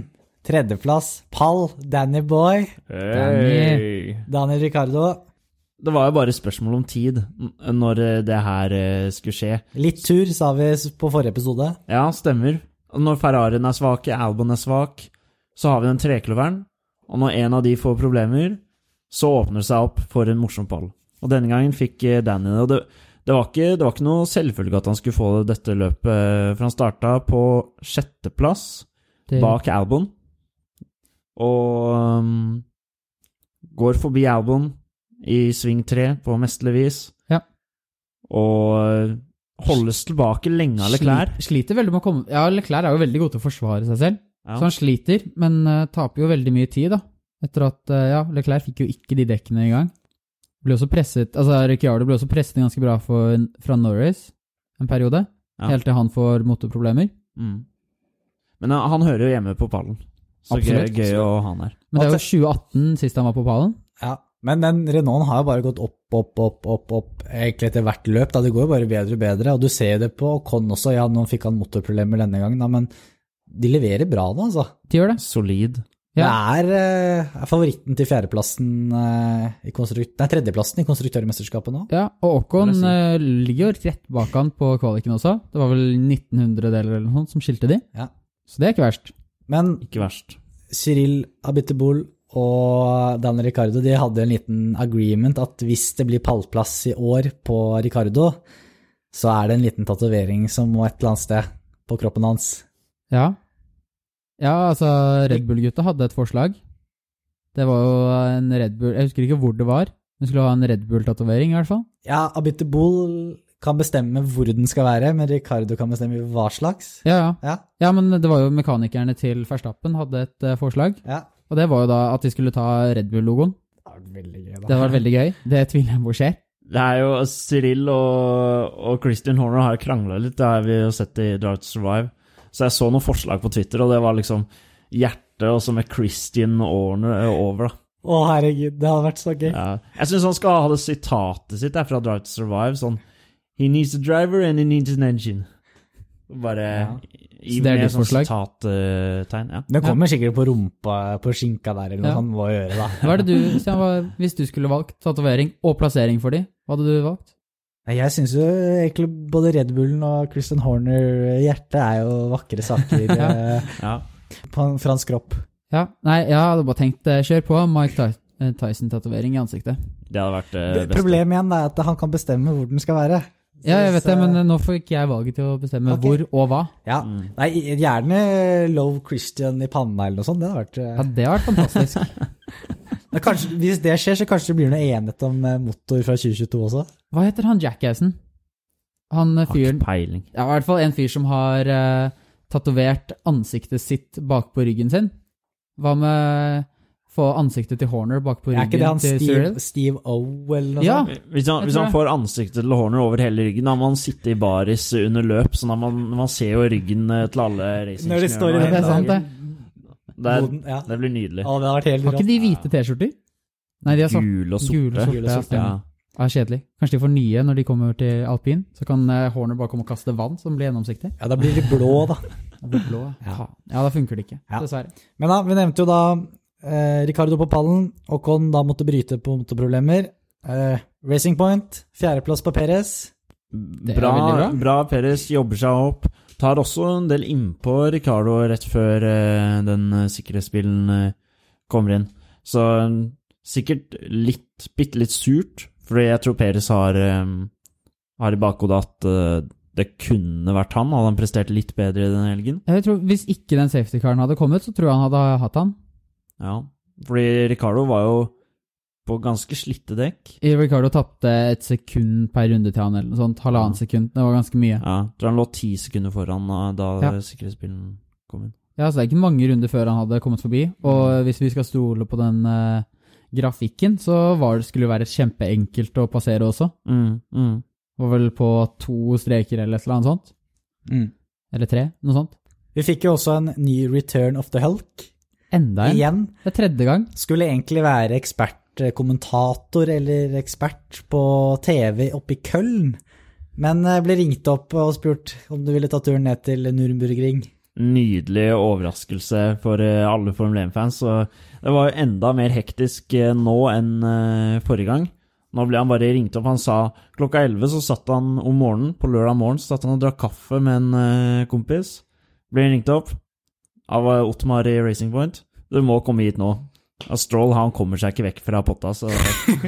tredjeplass, pall, Danny Boy, Hey. Danny Ricardo. Det var jo bare spørsmål om tid når eh, det her eh, skulle skje. Litt tur, sa vi på forrige episode. Ja, stemmer. Når Ferrarien er svak, Albon er svak, så har vi den trekløveren. Og når en av de får problemer, så åpner det seg opp for en morsom pall. Og denne gangen fikk eh, Danny det. Og det, det, var ikke, det var ikke noe selvfølge at han skulle få dette løpet, eh, for han starta på sjetteplass Det, bak Albon. Og um, går forbi Albon i sving tre på mesterlig vis. Ja. Og holdes tilbake lenge av Leclerc. Sli- Sliter veldig med å komme Ja, Leclerc er jo veldig god til å forsvare seg selv, Ja. så han sliter, men uh, taper jo veldig mye tid, da. Etter at uh, Ja, Leclerc fikk jo ikke de dekkene i gang. Ble også presset Altså, Ricciardo ble også presset ganske bra for, fra Norris en periode, Ja. helt til han får motorproblemer. Mm. Men uh, han hører jo hjemme på pallen. Så gøy, Absolutt. gøy å ha han her. Men det er jo 2018 sist han var på pallen. Ja. Men den Renaulten har jo bare gått opp, opp, opp, opp, opp egentlig etter hvert løp. Da. Det går jo bare bedre og bedre, og du ser det på Con også. Ja, nå fikk han motorproblemer denne gangen, da, men de leverer bra nå, altså. De gjør det. Solid. Ja. Det er, eh, er favoritten til fjerdeplassen eh, i konstrukt... Nei, tredjeplassen i konstruktørmesterskapet nå. Ja, og Ocon eh, ligger jo rett bak han på kvaliken også. Det var vel 1900 deler eller noe sånt som skilte de. Ja. Så det er ikke verst. Men Ikke verst. Cyril Abiteboul og Dan Ricardo de hadde en liten agreement at hvis det blir pallplass i år på Ricardo, så er det en liten tatovering som må et eller annet sted på kroppen hans. Ja. Ja, altså Red Bull-gutta hadde et forslag. Det var jo en Red Bull Jeg husker ikke hvor det var. men skulle ha en Red Bull-tatovering, i hvert fall. Ja, Abiteboul kan bestemme hvor den skal være, men Ricardo kan bestemme hva slags. Ja, ja. Ja, Ja, men det var jo mekanikerne til Verstappen hadde et eh, forslag. ja. Og det var jo da at de skulle ta Red Bull-logoen. Det. Det var veldig gøy. Det tviler jeg på skjer. Det er jo Cyril og, og Christian Horner har krangla litt, det har vi jo sett i Drive to Survive. Så jeg så noen forslag på Twitter, og det var liksom hjerte og så med Christian Horner over, da. Å, herregud, det hadde vært så gøy. Ja. Jeg syns han skal ha det sitatet sitt der fra Drive to Survive, sånn He needs a driver and he needs an engine. Bare Ja. I Så det er ditt sånn forslag? sitattegn. ja. Den kommer sikkert på rumpa på skinka der, eller noe Ja. sånt. Må gjøre, da. Hva er det du, Stian, hvis du skulle valgt tatovering og plassering for de, hva hadde du valgt? Jeg syns jo egentlig både Red Bullen og Christian Horner hjerte er jo vakre saker eh, Ja. på en fransk kropp. Ja, nei, jeg hadde bare tenkt eh, kjør på Mike eh, Tyson-tatovering i ansiktet. Det hadde vært Det- beste. Problemet igjen er at han kan bestemme hvor den skal være. Ja, jeg vet det, men eh, nå får ikke jeg valget til å bestemme okay. hvor og hva. Ja. Mm. Nei, gjerne Love Christian i panna eller noe sånt. Det hadde vært eh, Ja, det har vært fantastisk. men kanskje, Hvis det skjer, så kanskje det blir noe enighet om eh, motor fra 2022 også. Hva heter han jackassen? Han eh, Har fyren peiling. Ja, i hvert fall en fyr som har uh, tatovert ansiktet sitt bakpå ryggen sin. Hva med få ansiktet til Horner bak på ryggen Er ikke det han Steve, Steve O eller noe Ja. sånt? Hvis han, hvis han får ansiktet til Horner over hele ryggen, da må han sitte i baris under løp, sånn at man, man ser jo ryggen eh, til alle racingingeniørene. Når de står i er sant, det. Det, er- Boden, ja. det blir nydelig. Å, det har, vært helt Har ikke de hvite T-skjorter? Nei, de er sånn. Gule og sorte. Gule og sorte, Gule og sorte, Ja. Ja, kjedelig. Kanskje de får nye når de kommer til alpin? Så kan eh, Horner bare komme og kaste vann som blir gjennomsiktig? Ja, da blir de blå, da. Det blir blå. Ja. Ja. ja, da funker det ikke. Ja. Dessverre. Men da, vi nevnte jo da eh, Ricardo på pallen. Ocon da måtte bryte på motorproblemer. Eh, Racing Point, fjerdeplass på Perez. er Bra, veldig bra. Perez jobber seg opp. Tar også en del innpå Ricardo rett før eh, den sikkerhetsbilen eh, kommer inn. Så eh, sikkert litt, bitte litt surt, fordi jeg tror Perez har, eh, har i bakhodet at eh, det kunne vært han. Hadde han prestert litt bedre den helgen? Jeg tror Hvis ikke den safety-caren hadde kommet, så tror jeg han hadde hatt han. Ja. Fordi Ricardo var jo på ganske slitte dekk. Ricardo tapte et sekund per runde til han, eller noe sånt. Halvannet Ja. sekund. Det var ganske mye. Ja, jeg tror han lå ti sekunder foran da Ja. sikkerhetsbilen kom inn. Ja, så det er ikke mange runder før han hadde kommet forbi. Og hvis vi skal stole på den uh, grafikken, så var det, skulle det være kjempeenkelt å passere også. Mm, mm. Det var vel på to streker eller et eller annet sånt. Eller tre, noe sånt. Vi fikk jo også en ny Return of the Hulk. Enda en. Igjen. Det er tredje gang. Skulle egentlig være ekspertkommentator eller ekspert på TV oppe i Køln, Men eh, ble ringt opp og spurt om du ville ta turen ned til Nürnbergring. nydelig overraskelse for eh, alle Formel 1-fans. Så det var jo enda mer hektisk eh, nå enn forrige gang. Nå ble han bare ringt opp. Han sa klokka 11 så satt han om morgenen, på lørdag morgen, så satt han og drakk kaffe med en kompis. Ble ringt opp av Ottmar Otmar i Racing Point. Du må komme hit nå. Ja, Stroll han kommer seg ikke vekk fra potta, så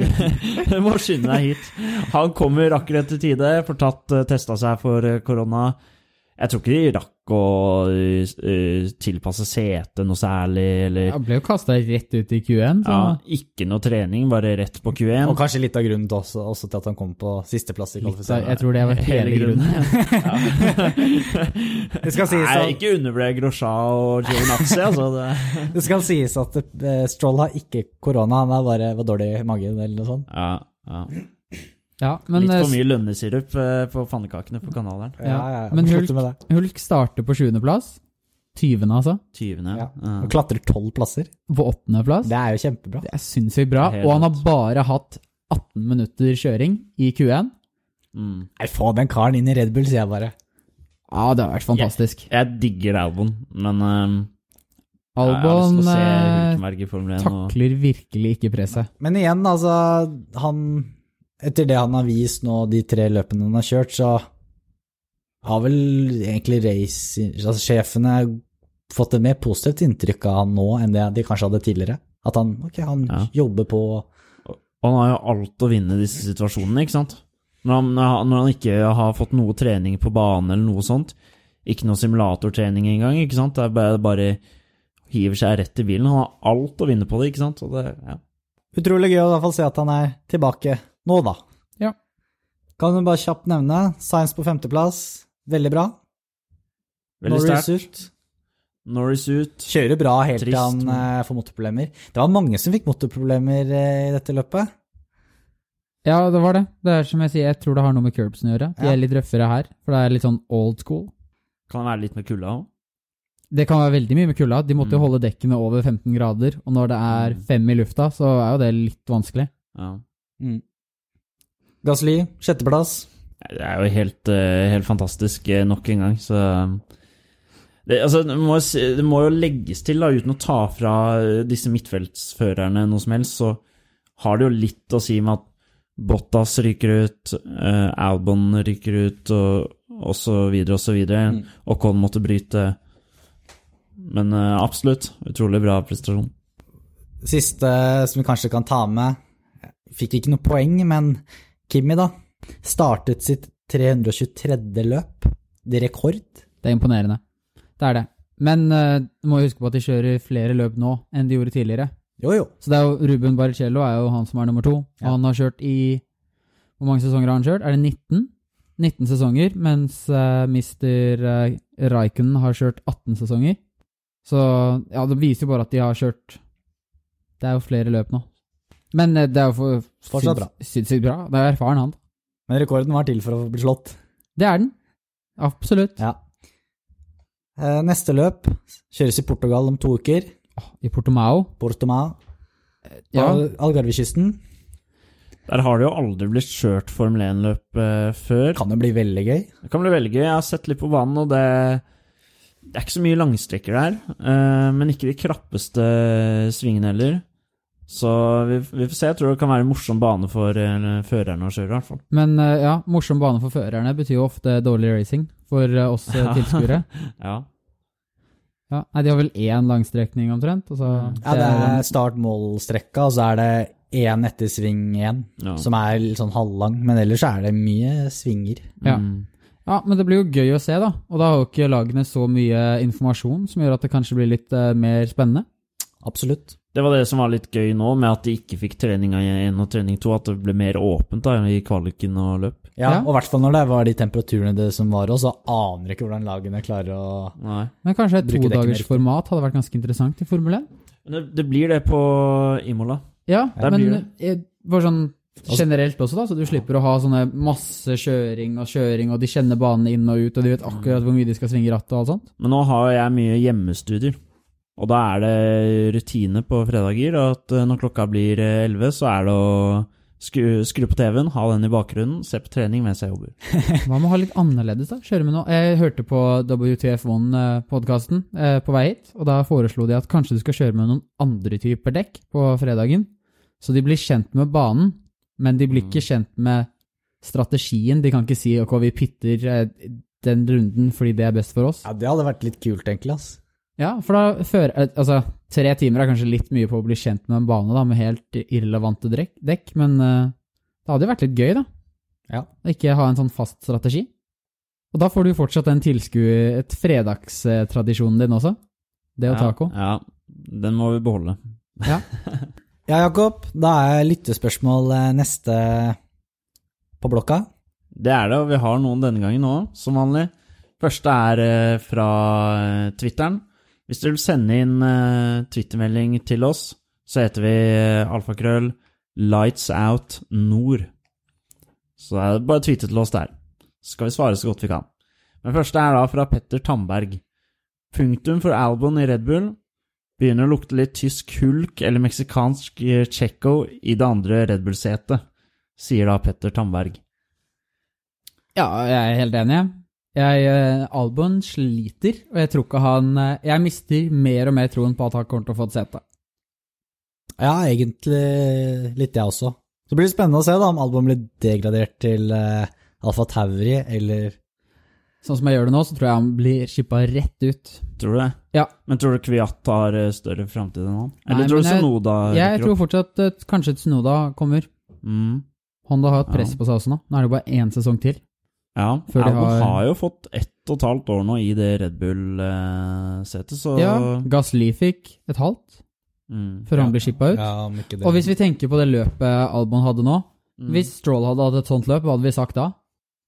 du må skynde deg hit. Han kommer akkurat til tide, får tatt eh, testa seg for eh, korona. Jeg tror ikke de rakk å uh, tilpasse setet noe særlig, eller Jeg ble jo kasta rett ut i Q1, så ja, Ikke noe trening, bare rett på Q1. Og kanskje litt av grunnen til, også, også til at han kom på sisteplass i kvalifiseringen. jeg tror det var hele grunnen. Det skal sies Nei, at, ikke undervurder Grosja og Giovinazzi, altså. Det. det skal sies at eh, Stroll har ikke korona, han er bare var dårlig i magen eller noe sånt. Ja, ja. Ja, men, Litt eh, for mye lønnesirup eh, på pannekakene på kanalen. Ja, ja, men Hulk-. Hulk starter på sjuendeplass. Tyvende, altså. 20. Ja. Ja. Og klatrer tolv plasser. På åttendeplass. Det er jo kjempebra. Det er sinnssykt bra. Er Og han har bare hatt 18 minutter kjøring i Q1. Mm. Nei, få den karen inn i Red Bull, sier jeg bare. Ja, det har vært fantastisk. Jeg digger Albon, men um, Albon jeg jeg lyst til å se eh, Hulkenberg i Formel 1. Og, takler virkelig ikke presset. Men igjen, altså, han Etter det han har vist nå, de tre løpene han har kjørt, så har vel egentlig race, altså, sjefene fått et mer positivt inntrykk av han nå enn det de kanskje hadde tidligere. At han, okay, han Ja. jobber på Og han har jo alt å vinne i disse situasjonene, ikke sant? Når han, når han- ikke har fått noe trening på bane eller noe sånt, ikke noe simulatortrening engang, ikke sant? Det er bare, bare hiver seg rett i bilen. Han har alt å vinne på det, ikke sant? Det, ja. Utrolig gøy å i hvert fall se at han er tilbake nå, da. Ja. Kan du bare kjapt nevne Science på femteplass, veldig bra. Veldig sterkt. Norris ut. Kjører bra helt til han eh, får motorproblemer. Det var mange som fikk motorproblemer eh, i dette løpet. Ja, det var det. Det er som jeg sier, jeg tror det har noe med curbsen å gjøre. De Ja. er litt røffere her, for det er litt sånn old school. Kan det være litt med kulda òg. Det kan være veldig mye med kulda. De måtte jo Mm. holde dekkene over 15 grader, og når det er Mm. fem i lufta, så er jo det litt vanskelig. Ja. Mm. Gasly, sjetteplass. Det er jo helt, eh, helt fantastisk eh, nok en gang, så det, altså, det, må, det må jo legges til, da, uten å ta fra eh, disse midtfeltsførerne noe som helst, så har det jo litt å si med at Bottas ryker ut, uh, Albon ryker ut, og, og så videre og så videre. Mm. Ocon måtte bryte. Men uh, absolutt, utrolig bra prestasjon. Siste som vi kanskje kan ta med, fikk ikke noe poeng, men Kimi da, startet sitt 323. løp. Det er rekord. Det er imponerende. Det er det. Men eh, du må huske på at de kjører flere løp nå enn de gjorde tidligere. Jo, jo. Så det er jo Ruben Barrichello er jo han som er nummer to. Ja. han har kjørt i Hvor mange sesonger har han kjørt? Er det 19? 19 sesonger, mens uh, Mr. Uh, Raikkonen har kjørt 18 sesonger. Så ja, det viser jo bare at de har kjørt Det er jo flere løp nå. Men eh, det er jo for, Fortsatt bra. Sinnssykt bra. Det er erfaren han. Men rekorden var til for å bli slått. Det er den. Absolutt. Ja. Eh, Neste løp kjøres i Portugal om to uker. I Portomao. Portomao. Ja, Al Algarvekysten. Der har det jo aldri blitt kjørt Formel 1-løp eh, før. Kan det bli veldig gøy. Det kan bli veldig gøy. Jeg har sett litt på banen, og det, det er ikke så mye langstrekker der. eh, men ikke de krappeste svingene heller. Så vi, vi får se. Jeg tror det kan være en morsom bane for uh, førerne å kjøre, i hvert fall. Men uh, ja, morsom bane for førerne betyr jo ofte dårlig racing for uh, oss tilskuere. Ja. Ja, nei, De har vel én langstrekning omtrent? Så. Ja, det er start-mål-strekka, og så er det én etter sving én, ja. som er litt sånn halvlang. Men ellers er det mye svinger. Ja. Mm. ja, men det blir jo gøy å se, da. Og da har jo ikke lagene så mye informasjon som gjør at det kanskje blir litt mer spennende. Absolutt. Det var det som var litt gøy nå, med at de ikke fikk trening én og trening to. At det ble mer åpent da, i kvaliken og løp. Ja, Ja. og i hvert fall når det var de temperaturene det som var òg, så aner ikke hvordan lagene klarer å Nei. Men kanskje et todagersformat hadde vært ganske interessant i Formel 1? Det, det blir det på Imola. Ja, Der men bare sånn generelt også, da, så du slipper å ha sånne masse kjøring og kjøring, og de kjenner banene inn og ut, og de vet akkurat hvor mye de skal svinge rattet og alt sånt. Men nå har jeg mye hjemmestudier. Og da er det rutine på fredager at eh, når klokka blir eh, 11, så er det å skru, skru på TV-en, ha den i bakgrunnen, se på trening mens jeg jobber. Hva med å ha litt annerledes, da? Kjøre med noe? Jeg hørte på WTF1-podkasten eh, på vei hit, og da foreslo de at kanskje du skal kjøre med noen andre typer dekk på fredagen. Så de blir kjent med banen, men de blir ikke kjent med strategien. De kan ikke si ok, vi pitter eh, den runden fordi det er best for oss. Ja, det hadde vært litt kult, egentlig. ass. Ja, for da fører eh, Altså, tre timer er kanskje litt mye på å bli kjent med en bane, da, med helt irrelevante dekk, men eh, det hadde jo vært litt gøy, da. Ja. Å ikke ha en sånn fast strategi. Og da får du fortsatt den tilskue... Et fredagstradisjonen din også. Det og taco. Ja, den må vi beholde. Ja, ja, Jakob. Da er lyttespørsmål eh, neste på blokka. Det er det, og vi har noen denne gangen òg, som vanlig. Første er fra Twitteren. Hvis du vil sende inn uh, twittermelding til oss, så heter vi eh, alfakrøll nord. Så det er bare å tweete til oss der. Så skal vi svare så godt vi kan. Men første er da fra Petter Tamberg. Punktum for Albon i Red Bull. Begynner å lukte litt tysk hulk eller meksikansk eh, i det andre Red Bull-setet, sier da Petter Tamberg. Ja, jeg er helt enig. Jeg. Eh, Albon sliter, og jeg tror ikke han eh, Jeg mister mer og mer troen på at han kommer til å få et sete. Ja, egentlig litt jeg også. Så blir det spennende å se da om Albon blir degradert til uh, Alfa Tauri eller sånn som jeg gjør det nå, så tror jeg han blir shippa rett ut. Tror du det? Ja. Men tror du Kviat har eh, større framtid enn han? Eller Nei, tror du Sunoda jeg- Jeg tror fortsatt uh, kanskje Sunoda kommer. Mm. Honda har hatt press Ja. på seg også nå. Nå er det bare én sesong til. Ja, Før Albon har- har... jo fått ett og et halvt år nå i det Red Bull-setet, så Ja, Gasly fikk et halvt mm. før han ble shippa ut. Ja, om ikke det. Og hvis vi tenker på det løpet Albon hadde nå Mm. Hvis Stroll hadde hatt et sånt løp, hva hadde vi sagt da?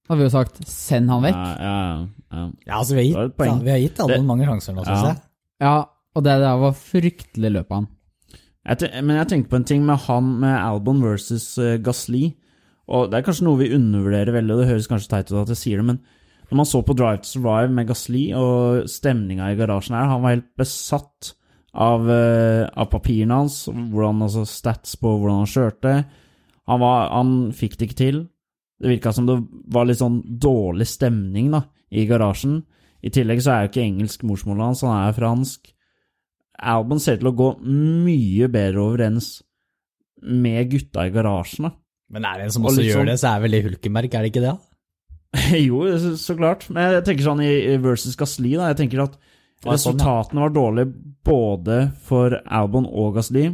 Da hadde vi jo sagt 'send han vekk'. Ja, ja, ja. Ja, altså, vi har gitt, ja, vi har gitt Albon Det- mange sjanser nå, syns Ja. jeg. Ja, og det der var fryktelig løp av han. Jeg men jeg tenker på en ting med han med Albon versus uh, Gasly. Og det er kanskje noe vi undervurderer veldig, og det høres kanskje teit ut at jeg sier det, men når man så på Drive to Survive med Gasly og stemninga i garasjen her, han var helt besatt av, eh, av papirene hans, hvordan, altså stats på hvordan han kjørte. Han, var, han fikk det ikke til. Det virka som det var litt sånn dårlig stemning da, i garasjen. I tillegg så er jo ikke engelsk morsmålet hans, han er fransk. Albon ser til å gå mye bedre overens med gutta i garasjen. da. Men er det en som også gjør sånn- det, så er vel det Hulkenberg, er det ikke det? jo, så, klart. Men jeg tenker sånn i versus Gasly, da. Jeg tenker at sånn, resultatene var dårlige både for Albon og Gasly.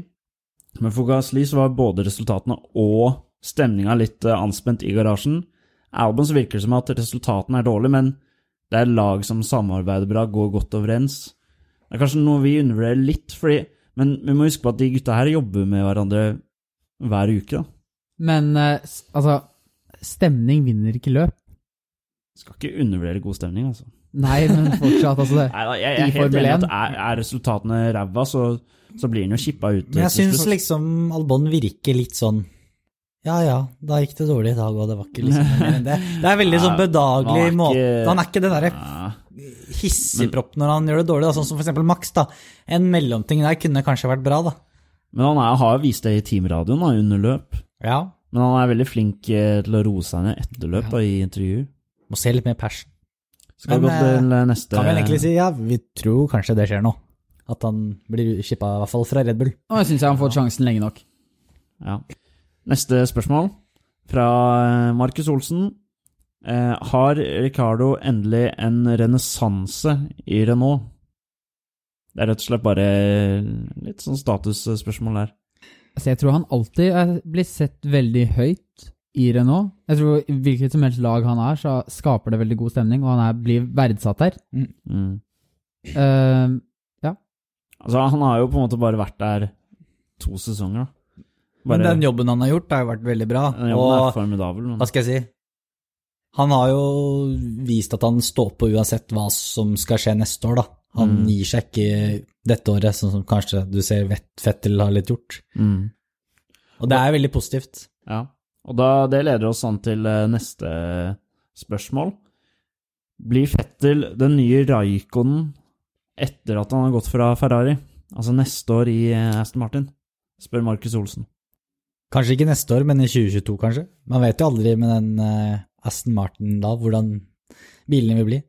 Men for Gasly så var både resultatene og stemninga litt eh, anspent i garasjen. Albon så virker det som at resultatene er dårlige, men det er lag som samarbeider bra, går godt overens. Det er kanskje noe vi undervurderer litt, fordi, men vi må huske på at de gutta her jobber med hverandre hver uke. da. Men eh, altså Stemning vinner ikke løp. Skal ikke undervurdere god stemning, altså. Nei, men fortsatt, altså det. Nei, da, jeg, jeg I Formel enig i at 1. er, er resultatene ræva, så, så blir den jo kippa ut. Men jeg til syns liksom Albon virker litt sånn Ja ja, da gikk det dårlig i dag, og det var ikke liksom mer enn det. Det er veldig sånn Ja, bedagelig han er måte Han er ikke den derre Ja. hissigpropp når han gjør det dårlig, da. sånn som for eksempel Max. da. En mellomting der kunne kanskje vært bra, da. Men han er, har jo vist det i teamradioen da, under løp. Ja. Men han er veldig flink eh, til å roe seg ned etter løp da, i intervjuer. Må se litt mer passion. Skal vi gå til eh, neste Kan vi egentlig si ja, vi tror kanskje det skjer nå. At han blir shippa, i hvert fall fra Red Bull. Og jeg syns jeg han har fått sjansen lenge nok. Ja. Neste spørsmål fra eh, Markus Olsen. Eh, har Ricardo endelig en renessanse i Renault? Det er rett og slett bare litt sånn statusspørsmål der. Altså, jeg tror han alltid er, blir sett veldig høyt i Renault. Jeg tror hvilket som helst lag han er, så skaper det veldig god stemning, og han er, blir verdsatt der. Mm. Eh, Altså, han har jo på en måte bare vært der to sesonger, da. Men den jobben han har gjort, har jo vært veldig bra. den jobben er formidabel. Men... hva skal jeg si? Han har jo vist at han står på uansett hva som skal skje neste år, da. Han Mm. gir seg ikke dette året, sånn som kanskje du ser Fettel har litt gjort. Mm. Og det er veldig positivt. Ja, og da, det leder oss an til eh, neste spørsmål. Blir Fettel den nye Raikonen etter at han har gått fra Ferrari? Altså neste år i eh, Aston Martin? Spør Markus Olsen. Kanskje ikke neste år, men i 2022 kanskje. Man vet jo aldri med den eh, Aston Martin da, hvordan bilene vil bli.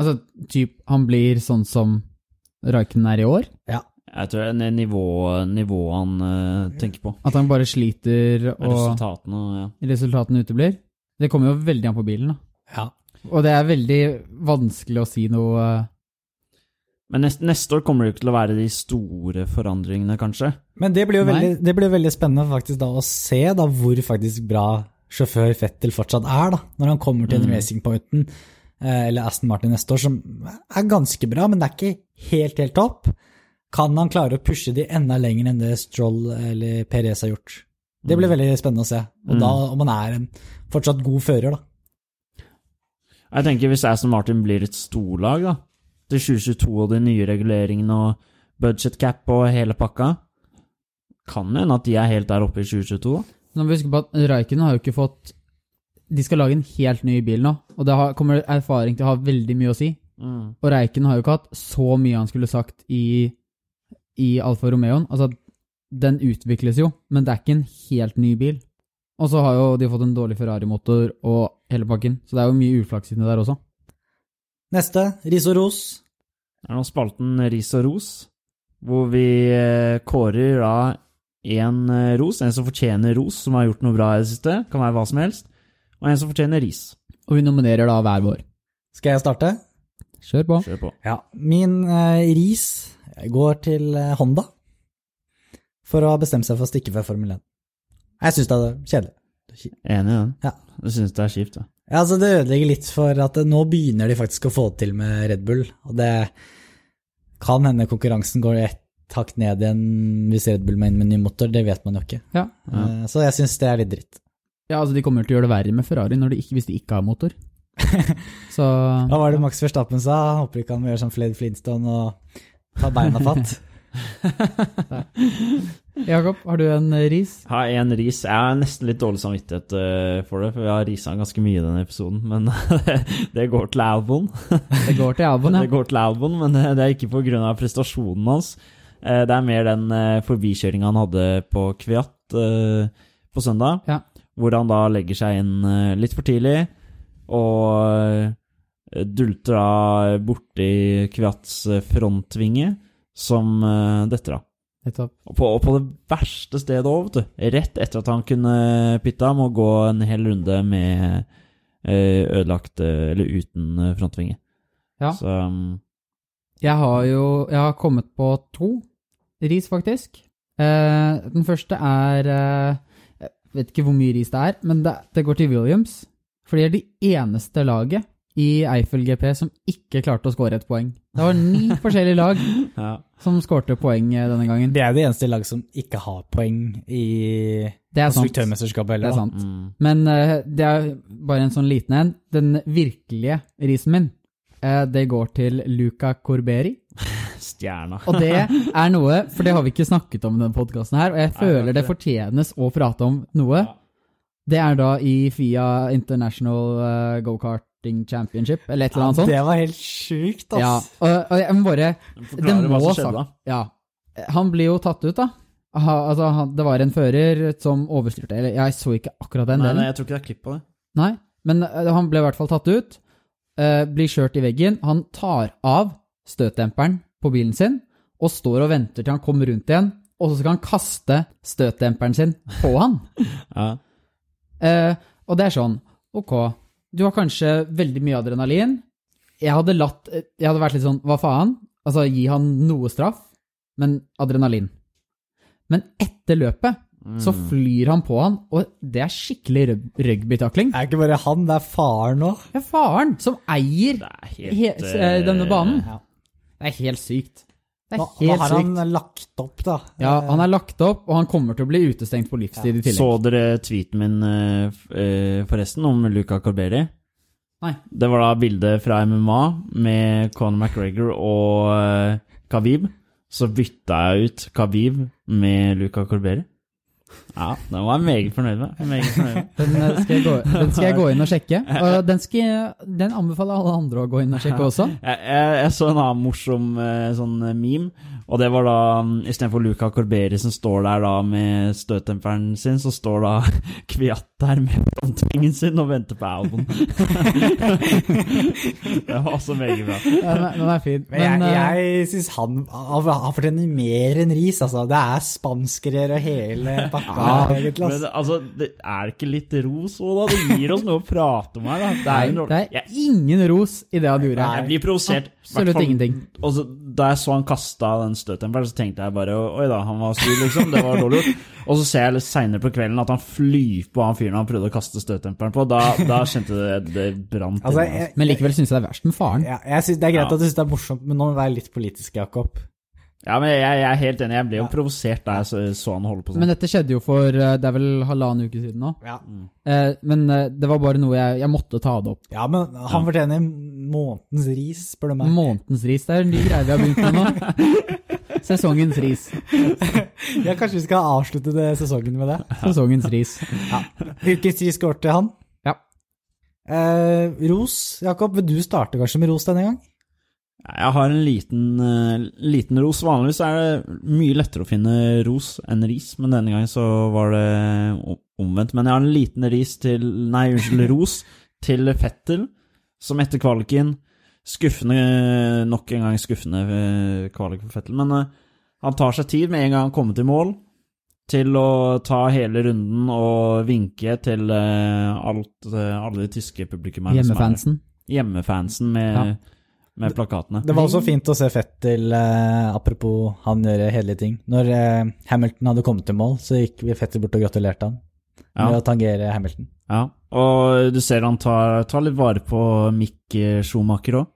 altså, typ, han blir sånn som Raiken er i år. Jeg tror det er nivået nivå han uh, tenker på. At han bare sliter, og Resultatene ja. resultatene uteblir. Det kommer jo veldig an på bilen, da. Ja. Og det er veldig vanskelig å si noe uh... Men neste, neste år kommer det jo ikke til å være de store forandringene, kanskje. Men det blir jo veldig, det blir veldig spennende faktisk da å se da hvor faktisk bra sjåfør Fettel fortsatt er, da, når han kommer til Mm. en Racing Pointen eh, eller Aston Martin neste år, som er ganske bra, men det er ikke helt, helt topp. Kan han klare å pushe de enda lenger enn det Stroll eller Perez har gjort? Det blir Mm. veldig spennende å se. Og Mm. da om han er en fortsatt god fører, da. Jeg tenker hvis Aston Martin blir et storlag da, til 2022 og de nye reguleringene og budget cap og hele pakka, kan det hende at de er helt der oppe i 2022 da. Nå må vi huske på at Reiken har jo ikke fått De skal lage en helt ny bil nå, og det har, kommer erfaring til å ha veldig mye å si. Og Reiken har jo ikke hatt så mye han skulle sagt i, i Alfa Romeoen. Altså, den utvikles jo, men det er ikke en helt ny bil. Og så har jo de fått en dårlig Ferrari-motor og hele pakken, så det er jo mye uflaks inni der også. Neste, ris og ros. Det er nå spalten Ris og ros, hvor vi eh, kårer da en eh, ros, en som fortjener ros, som har gjort noe bra i det siste, kan være hva som helst, og en som fortjener ris. Og vi nominerer da hver vår. Skal jeg starte? Kjør på. Kjør på. Ja. Min eh, ris går til eh, Honda for å ha bestemt seg for å stikke fra Formel 1. Jeg syns det er kjedelig. Enig i den. Ja. Du syns det er kjipt, da. Ja, altså Det ødelegger litt for at eh, nå begynner de faktisk å få det til med Red Bull. Og det kan hende konkurransen går ett hakk ned igjen hvis Red Bull må inn med ny motor, det vet man jo ikke. Ja. Ja. Så jeg syns det er litt dritt. Ja, altså De kommer til å gjøre det verre med Ferrari når de ikke, hvis de ikke har motor. Så Hva var det Max Verstappen sa? Han håper ikke han må gjøre som Fled Flintstone og ta beina fatt. Jakob, har du en ris? ris? Har en ris. Jeg har nesten litt dårlig samvittighet eh, for det, for vi har risa ganske mye i denne episoden. Men det går til Albon. Det går til Albon, ja. Det går til Albon, men det er ikke pga. prestasjonen hans. Eh, Det er mer den eh, forbikjøringa han hadde på Kviat på søndag, Ja. Hvor han da legger seg inn eh, litt for tidlig og eh, dulter da borti Kviats eh, frontvinge, som detter av. Og på, og på det verste stedet òg, vet du. Rett etter at han kunne pitta, må gå en hel runde med ødelagt Eller uten frontvinge. Ja. Så um, Jeg har jo Jeg har kommet på to ris, faktisk. Den første er vet ikke hvor mye ris det er, men det, det går til Williams. For de er det eneste laget i Eiffel GP som ikke klarte å skåre et poeng. Det var ni forskjellige lag ja. som skårte poeng eh, denne gangen. Det er det eneste laget som ikke har poeng i Det er sant. Det er sant. Mm. Men uh, det er bare en sånn liten en. Den virkelige risen min, uh, det går til Luca Corberi. Stjerna. Og det er noe, for det har vi ikke snakket om i denne podkasten her, og jeg føler det fortjenes å prate om noe. Det er da i FIA International uh, Go-Karting Championship, eller et eller annet sånt. det var helt sjukt, ass. Ja, og, og jeg må bare Det må skjedde Ja. Han blir jo tatt ut, da. Ha, altså, han, det var en fører som overstyrte Eller jeg så ikke akkurat den Nei, delen. nei, jeg tror ikke det er klipp på det. Nei, men uh, han ble i hvert fall tatt ut. Uh, blir kjørt i veggen. Han tar av støtdemperen på bilen sin og står og venter til han kommer rundt igjen, og så skal han kaste støtdemperen sin på han. Ja. Eh, og det er sånn, ok, du har kanskje veldig mye adrenalin. Jeg hadde latt Jeg hadde vært litt sånn, hva faen? Altså, gi han noe straff, men adrenalin. Men etter løpet så flyr han på han, og det er skikkelig rug- rugbytakling. Det er ikke bare han, det er faren òg. Det er faren som eier er he eh, denne banen. Ja. Det er helt sykt. Det Nå, er nå helt har han lagt opp, da. Ja, han er lagt opp, og han kommer til å bli utestengt på livstid i tillegg. Så dere tweeten min eh, eh, forresten om Luca Corberi? Nei. Det var da bildet fra MMA med Conor McGregor og eh, Khabib. Så bytta jeg ut Khabib med Luca Corberi. Ja, den var jeg meget fornøyd med. Meget fornøyd med. Den, eh, skal gå, den skal jeg gå inn og sjekke. Og den, skal, den anbefaler alle andre å gå inn og sjekke også. Jeg, jeg, jeg så en annen morsom eh, sånn meme, og det var da mm, istedenfor Luca Corberi som står der da med støttemperen sin, så står da Kviat der med frontvingen sin og venter på Albon. det var også meget bra. Den er, den er fin. Men, Men, eh, jeg, jeg syns han, han han fortjener mer enn ris, altså. Det er spanskere og hele pakka, egentlig. Men altså, det er ikke litt ros òg, da? Det gir oss noe å prate om her, da. Det er, Nei, det jeg, er ingen ros i det han gjorde. jeg blir provosert. Absolutt ingenting. Og da jeg så han kasta den støtdemperen, så tenkte jeg bare Oi da, han var sur, liksom. Det var dårlig gjort. Og så ser jeg litt seinere på kvelden at han flyr på han fyren han prøvde å kaste støttemperen på. Da, da kjente jeg det, det brant Altså, inni meg, jeg, Men likevel syns jeg det er verst med faren. ja, jeg synes, det er greit Ja. at du syns det er morsomt, men nå må du være litt politisk, Jakob. Ja, men jeg, jeg er helt enig. Jeg ble jo provosert da jeg så, så han holde på sånn. Men dette skjedde jo for eh, det er vel halvannen uke siden nå. Ja. Eh, men eh, det var bare noe jeg, jeg måtte ta det opp. ja, men han fortjener månedens ris, spør du meg. Månedens ris. Det er en ny greie vi har begynt med nå. Sesongens ris. Ja, kanskje vi skal avslutte det sesongen med det. Sesongens ris. Ukens ris går til han. Ja. Eh, ros, Jakob, vil du starte kanskje med ros denne gang? Jeg har en liten, eh, liten ros. Vanligvis er det mye lettere å finne ros enn ris, men denne gangen så var det omvendt. Men jeg har en liten ris til Nei, unnskyld, ros til Fettel, som etter kvaliken Skuffende, nok en gang skuffende eh, kvalik for Fettel, men eh, han tar seg tid med en gang han kommer til mål, til å ta hele runden og vinke til eh, alt, alle de tyske publikummerne. er. Hjemmefansen. hjemmefansen med, Ja. med plakatene. Det var også fint å se Fettel, apropos han gjøre hederlige ting. Når Hamilton hadde kommet til mål, så gikk Fettel bort og gratulerte han med Ja. å tangere Hamilton. Ja, og du ser han tar, tar litt vare på Mick Schumacher òg.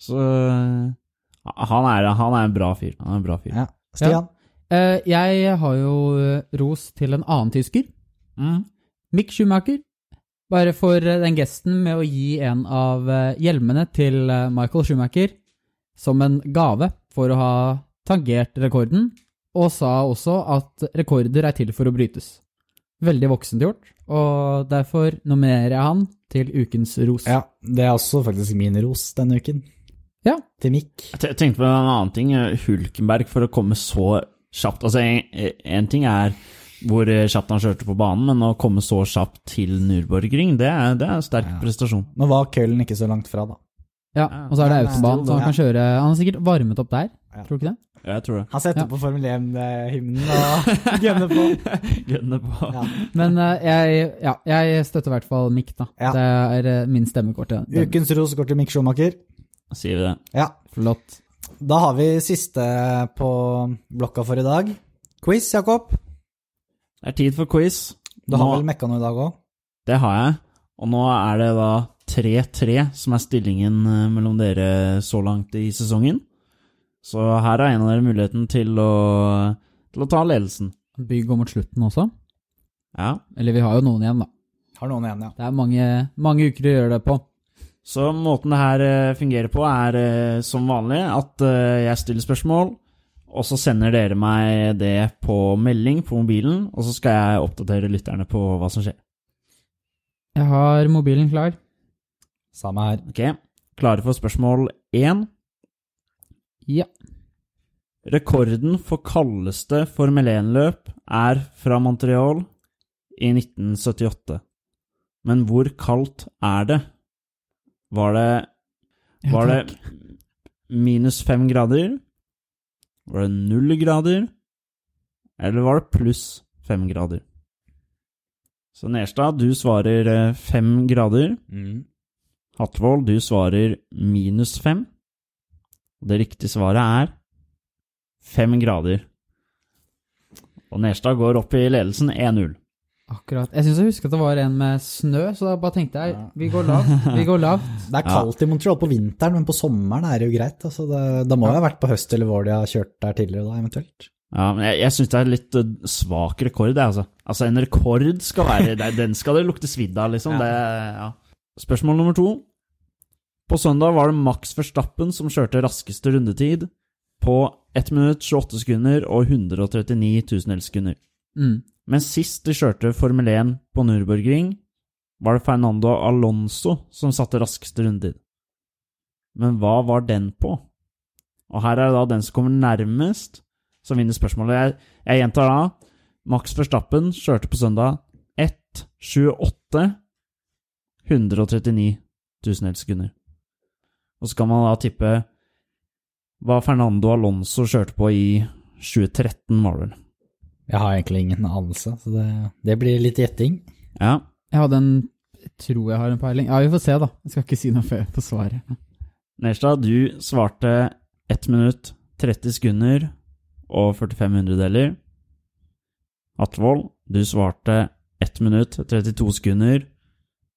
Så eh, han er, han er en bra fyr. Han er en bra fyr. Ja. Stian? Eh, jeg har jo eh, ros til en annen tysker. Mm. Mick Schumacher. Bare for eh, den gesten med å gi en av eh, hjelmene til eh, Michael Schumacher som en gave for å ha tangert rekorden, og sa også at rekorder er til for å brytes. Veldig voksent gjort, og derfor nominerer jeg han til ukens ros. Ja, det er også faktisk min ros denne uken. Ja. Til Mick. Jeg tenkte på en annen ting. eh, Hulkenberg for å komme så kjapt. Altså, en, en ting er hvor eh, kjapt han kjørte på banen, men å komme så kjapt til Nürburgring, det er, det er en sterk Ja. prestasjon. Nå var køllen ikke så langt fra, da. Ja, og så er det autobanen, autobahn, så han kan kjøre Han har sikkert varmet opp der, Ja. tror du ikke det? Jeg tror det. Han setter Ja. på Formel 1-hymnen og gunner på. gunner på. Ja. Men uh, jeg, ja, jeg støtter i hvert fall Mick, da. Ja. Det er uh, min stemmekort. ja. Ukens ros går til Mick Schumacher. Sier vi det. Ja, Flott. Da har vi siste på blokka for i dag. Quiz, Jakob. Det er tid for quiz. Du har Nå- vel mekka noe i dag òg? Det har jeg. Og nå er det da 3-3 som er stillingen eh, mellom dere så langt i sesongen. Så her har en av dere muligheten til å, til å ta ledelsen. Bygg går mot slutten også. Ja. Eller vi har jo noen igjen, da. Har noen igjen, ja. Det er mange, mange uker å gjøre det på. Så måten det her eh, fungerer på, er eh, som vanlig at eh, jeg stiller spørsmål, og så sender dere meg det på melding på mobilen, og så skal jeg oppdatere lytterne på hva som skjer. Jeg har mobilen klar. Samme her. Ok, klare for spørsmål 1. Ja. Rekorden for kaldeste Formel 1-løp er fra Montreal i 1978. Men hvor kaldt er det? Var det, var det minus fem grader? Var det null grader? Eller var det pluss fem grader? Så Nerstad, du svarer eh, fem grader. Mm. Hatvold, du svarer minus fem. Og det riktige svaret er fem grader. Og Nerstad går opp i ledelsen 1-0. Akkurat. Jeg syns jeg husker at det var en med snø, så da bare tenkte jeg vi går lavt. Vi går lavt. Det er kaldt i Montreal på vinteren, men på sommeren er det jo greit. Altså det, da må det ha vært på høst eller vår de har kjørt der tidligere, da, eventuelt. Ja, men jeg, jeg syns det er litt eh, svak rekord, det, altså. Altså, en rekord skal være Den skal det lukte svidd av, liksom. Ja. Det, ja. Spørsmål nummer to. På søndag var det Max Verstappen som kjørte raskeste rundetid på 1 minutt 28 sekunder og 139 tusendels sekunder. Mm. Men sist de kjørte Formel 1 på Nürburgring, var det Fernando Alonso som satte raskeste rundetid. Men hva var den på? Og her er det da den som kommer nærmest, som vinner spørsmålet. Jeg, jeg gjentar da. Max Verstappen kjørte på søndag 1.28 139 tusendels sekunder. Og så kan man da tippe hva Fernando Alonso kjørte på i 2013, var det vel. Jeg har egentlig ingen anelse, så det, det blir litt gjetting. Ja. Jeg hadde en jeg tror jeg har en peiling. Ja, vi får se, da. Jeg skal ikke si noe før på svaret. Nerstad, du svarte 1 minutt 30 sekunder og 45 hundredeler. Atvold, du svarte 1 minutt 32 sekunder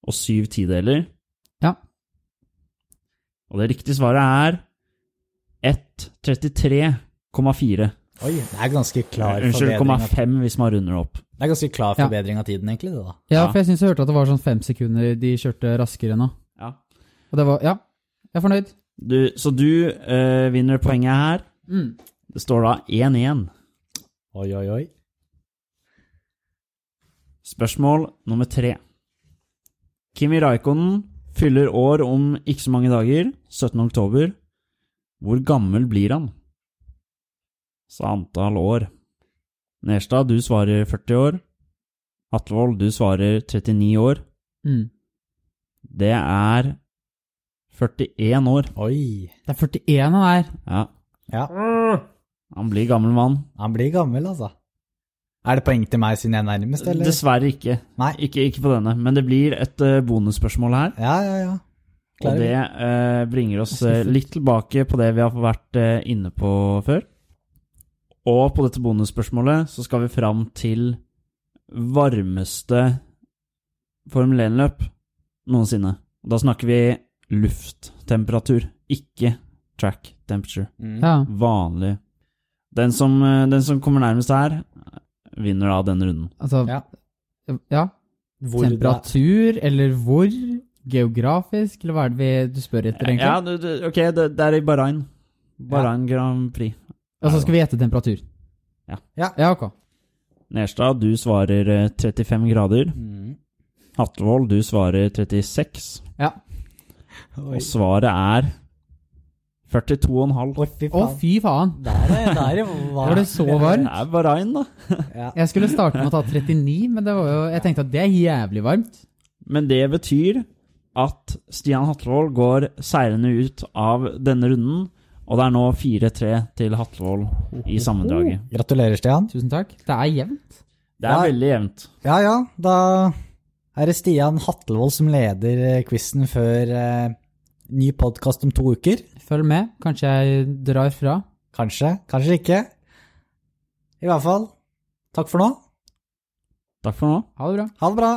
og 7 tideler. Og det riktige svaret er 1.33,4. Oi, det er ganske klar Unnskyld, forbedring. av- 0,5 hvis man runder opp. Det er ganske klar Ja. forbedring av tiden, egentlig, det da. Ja, for jeg syns jeg hørte at det var sånn fem sekunder de kjørte raskere nå. Ja. Og det var Ja, jeg er fornøyd. Du, så du øh, vinner poenget her. Mm. Det står da 1-1. Oi, oi, oi. Spørsmål nummer tre. Kimi Raikkonen fyller år om ikke så mange dager, 17. oktober. Hvor gammel blir han? Så antall år. Nerstad, du svarer 40 år. Atlevold, du svarer 39 år. Mm. Det er 41 år. Oi. Det er 41 han er. Ja, Ja, han blir gammel mann. han blir gammel, altså. Er det poeng til meg siden jeg er nærmest, eller? Dessverre ikke. Nei. ikke. Ikke på denne, men det blir et eh, bonusspørsmål her. Ja, ja, ja. Klarer. Og det eh, bringer oss eh, litt tilbake på det vi har vært eh, inne på før. Og på dette bonusspørsmålet så skal vi fram til varmeste Formel 1-løp noensinne. Og da snakker vi lufttemperatur, ikke track temperature. Ja. Vanlig. Den som, den som kommer nærmest her, vinner da denne runden. Altså, Ja. ja. Det- Temperatur, eller hvor? Geografisk, eller hva er det vi, du spør etter, egentlig? Ja, du, du, ok, det, det er i Bahrain. Bahrain Grand Prix. Og så skal vi gjette temperatur? Ja. Ja. Ja, ok. Nerstad, du svarer eh, 35 grader. Mm. Hattevold, du svarer 36. Ja. Oi. Og svaret er 42,5. Å, fy Å, faen. fy faen! Der, er- der er Var det så varmt? Det er Bahrain, da. Ja. Jeg skulle starte med å ta 39, men det var jo, jeg tenkte at det er jævlig varmt. Men det betyr at Stian Hatlevold går seirende ut av denne runden. Og det er nå 4-3 til Hatlevold i sammendraget. Gratulerer, Stian. Tusen takk. Det er jevnt. Det er Ja. veldig jevnt. Ja ja, da er det Stian Hatlevold som leder eh, quizen før eh, ny podkast om to uker. Følg med. Kanskje jeg drar fra. Kanskje, kanskje ikke. I hvert fall, takk for nå. Takk for nå. Ha det bra. Ha det bra.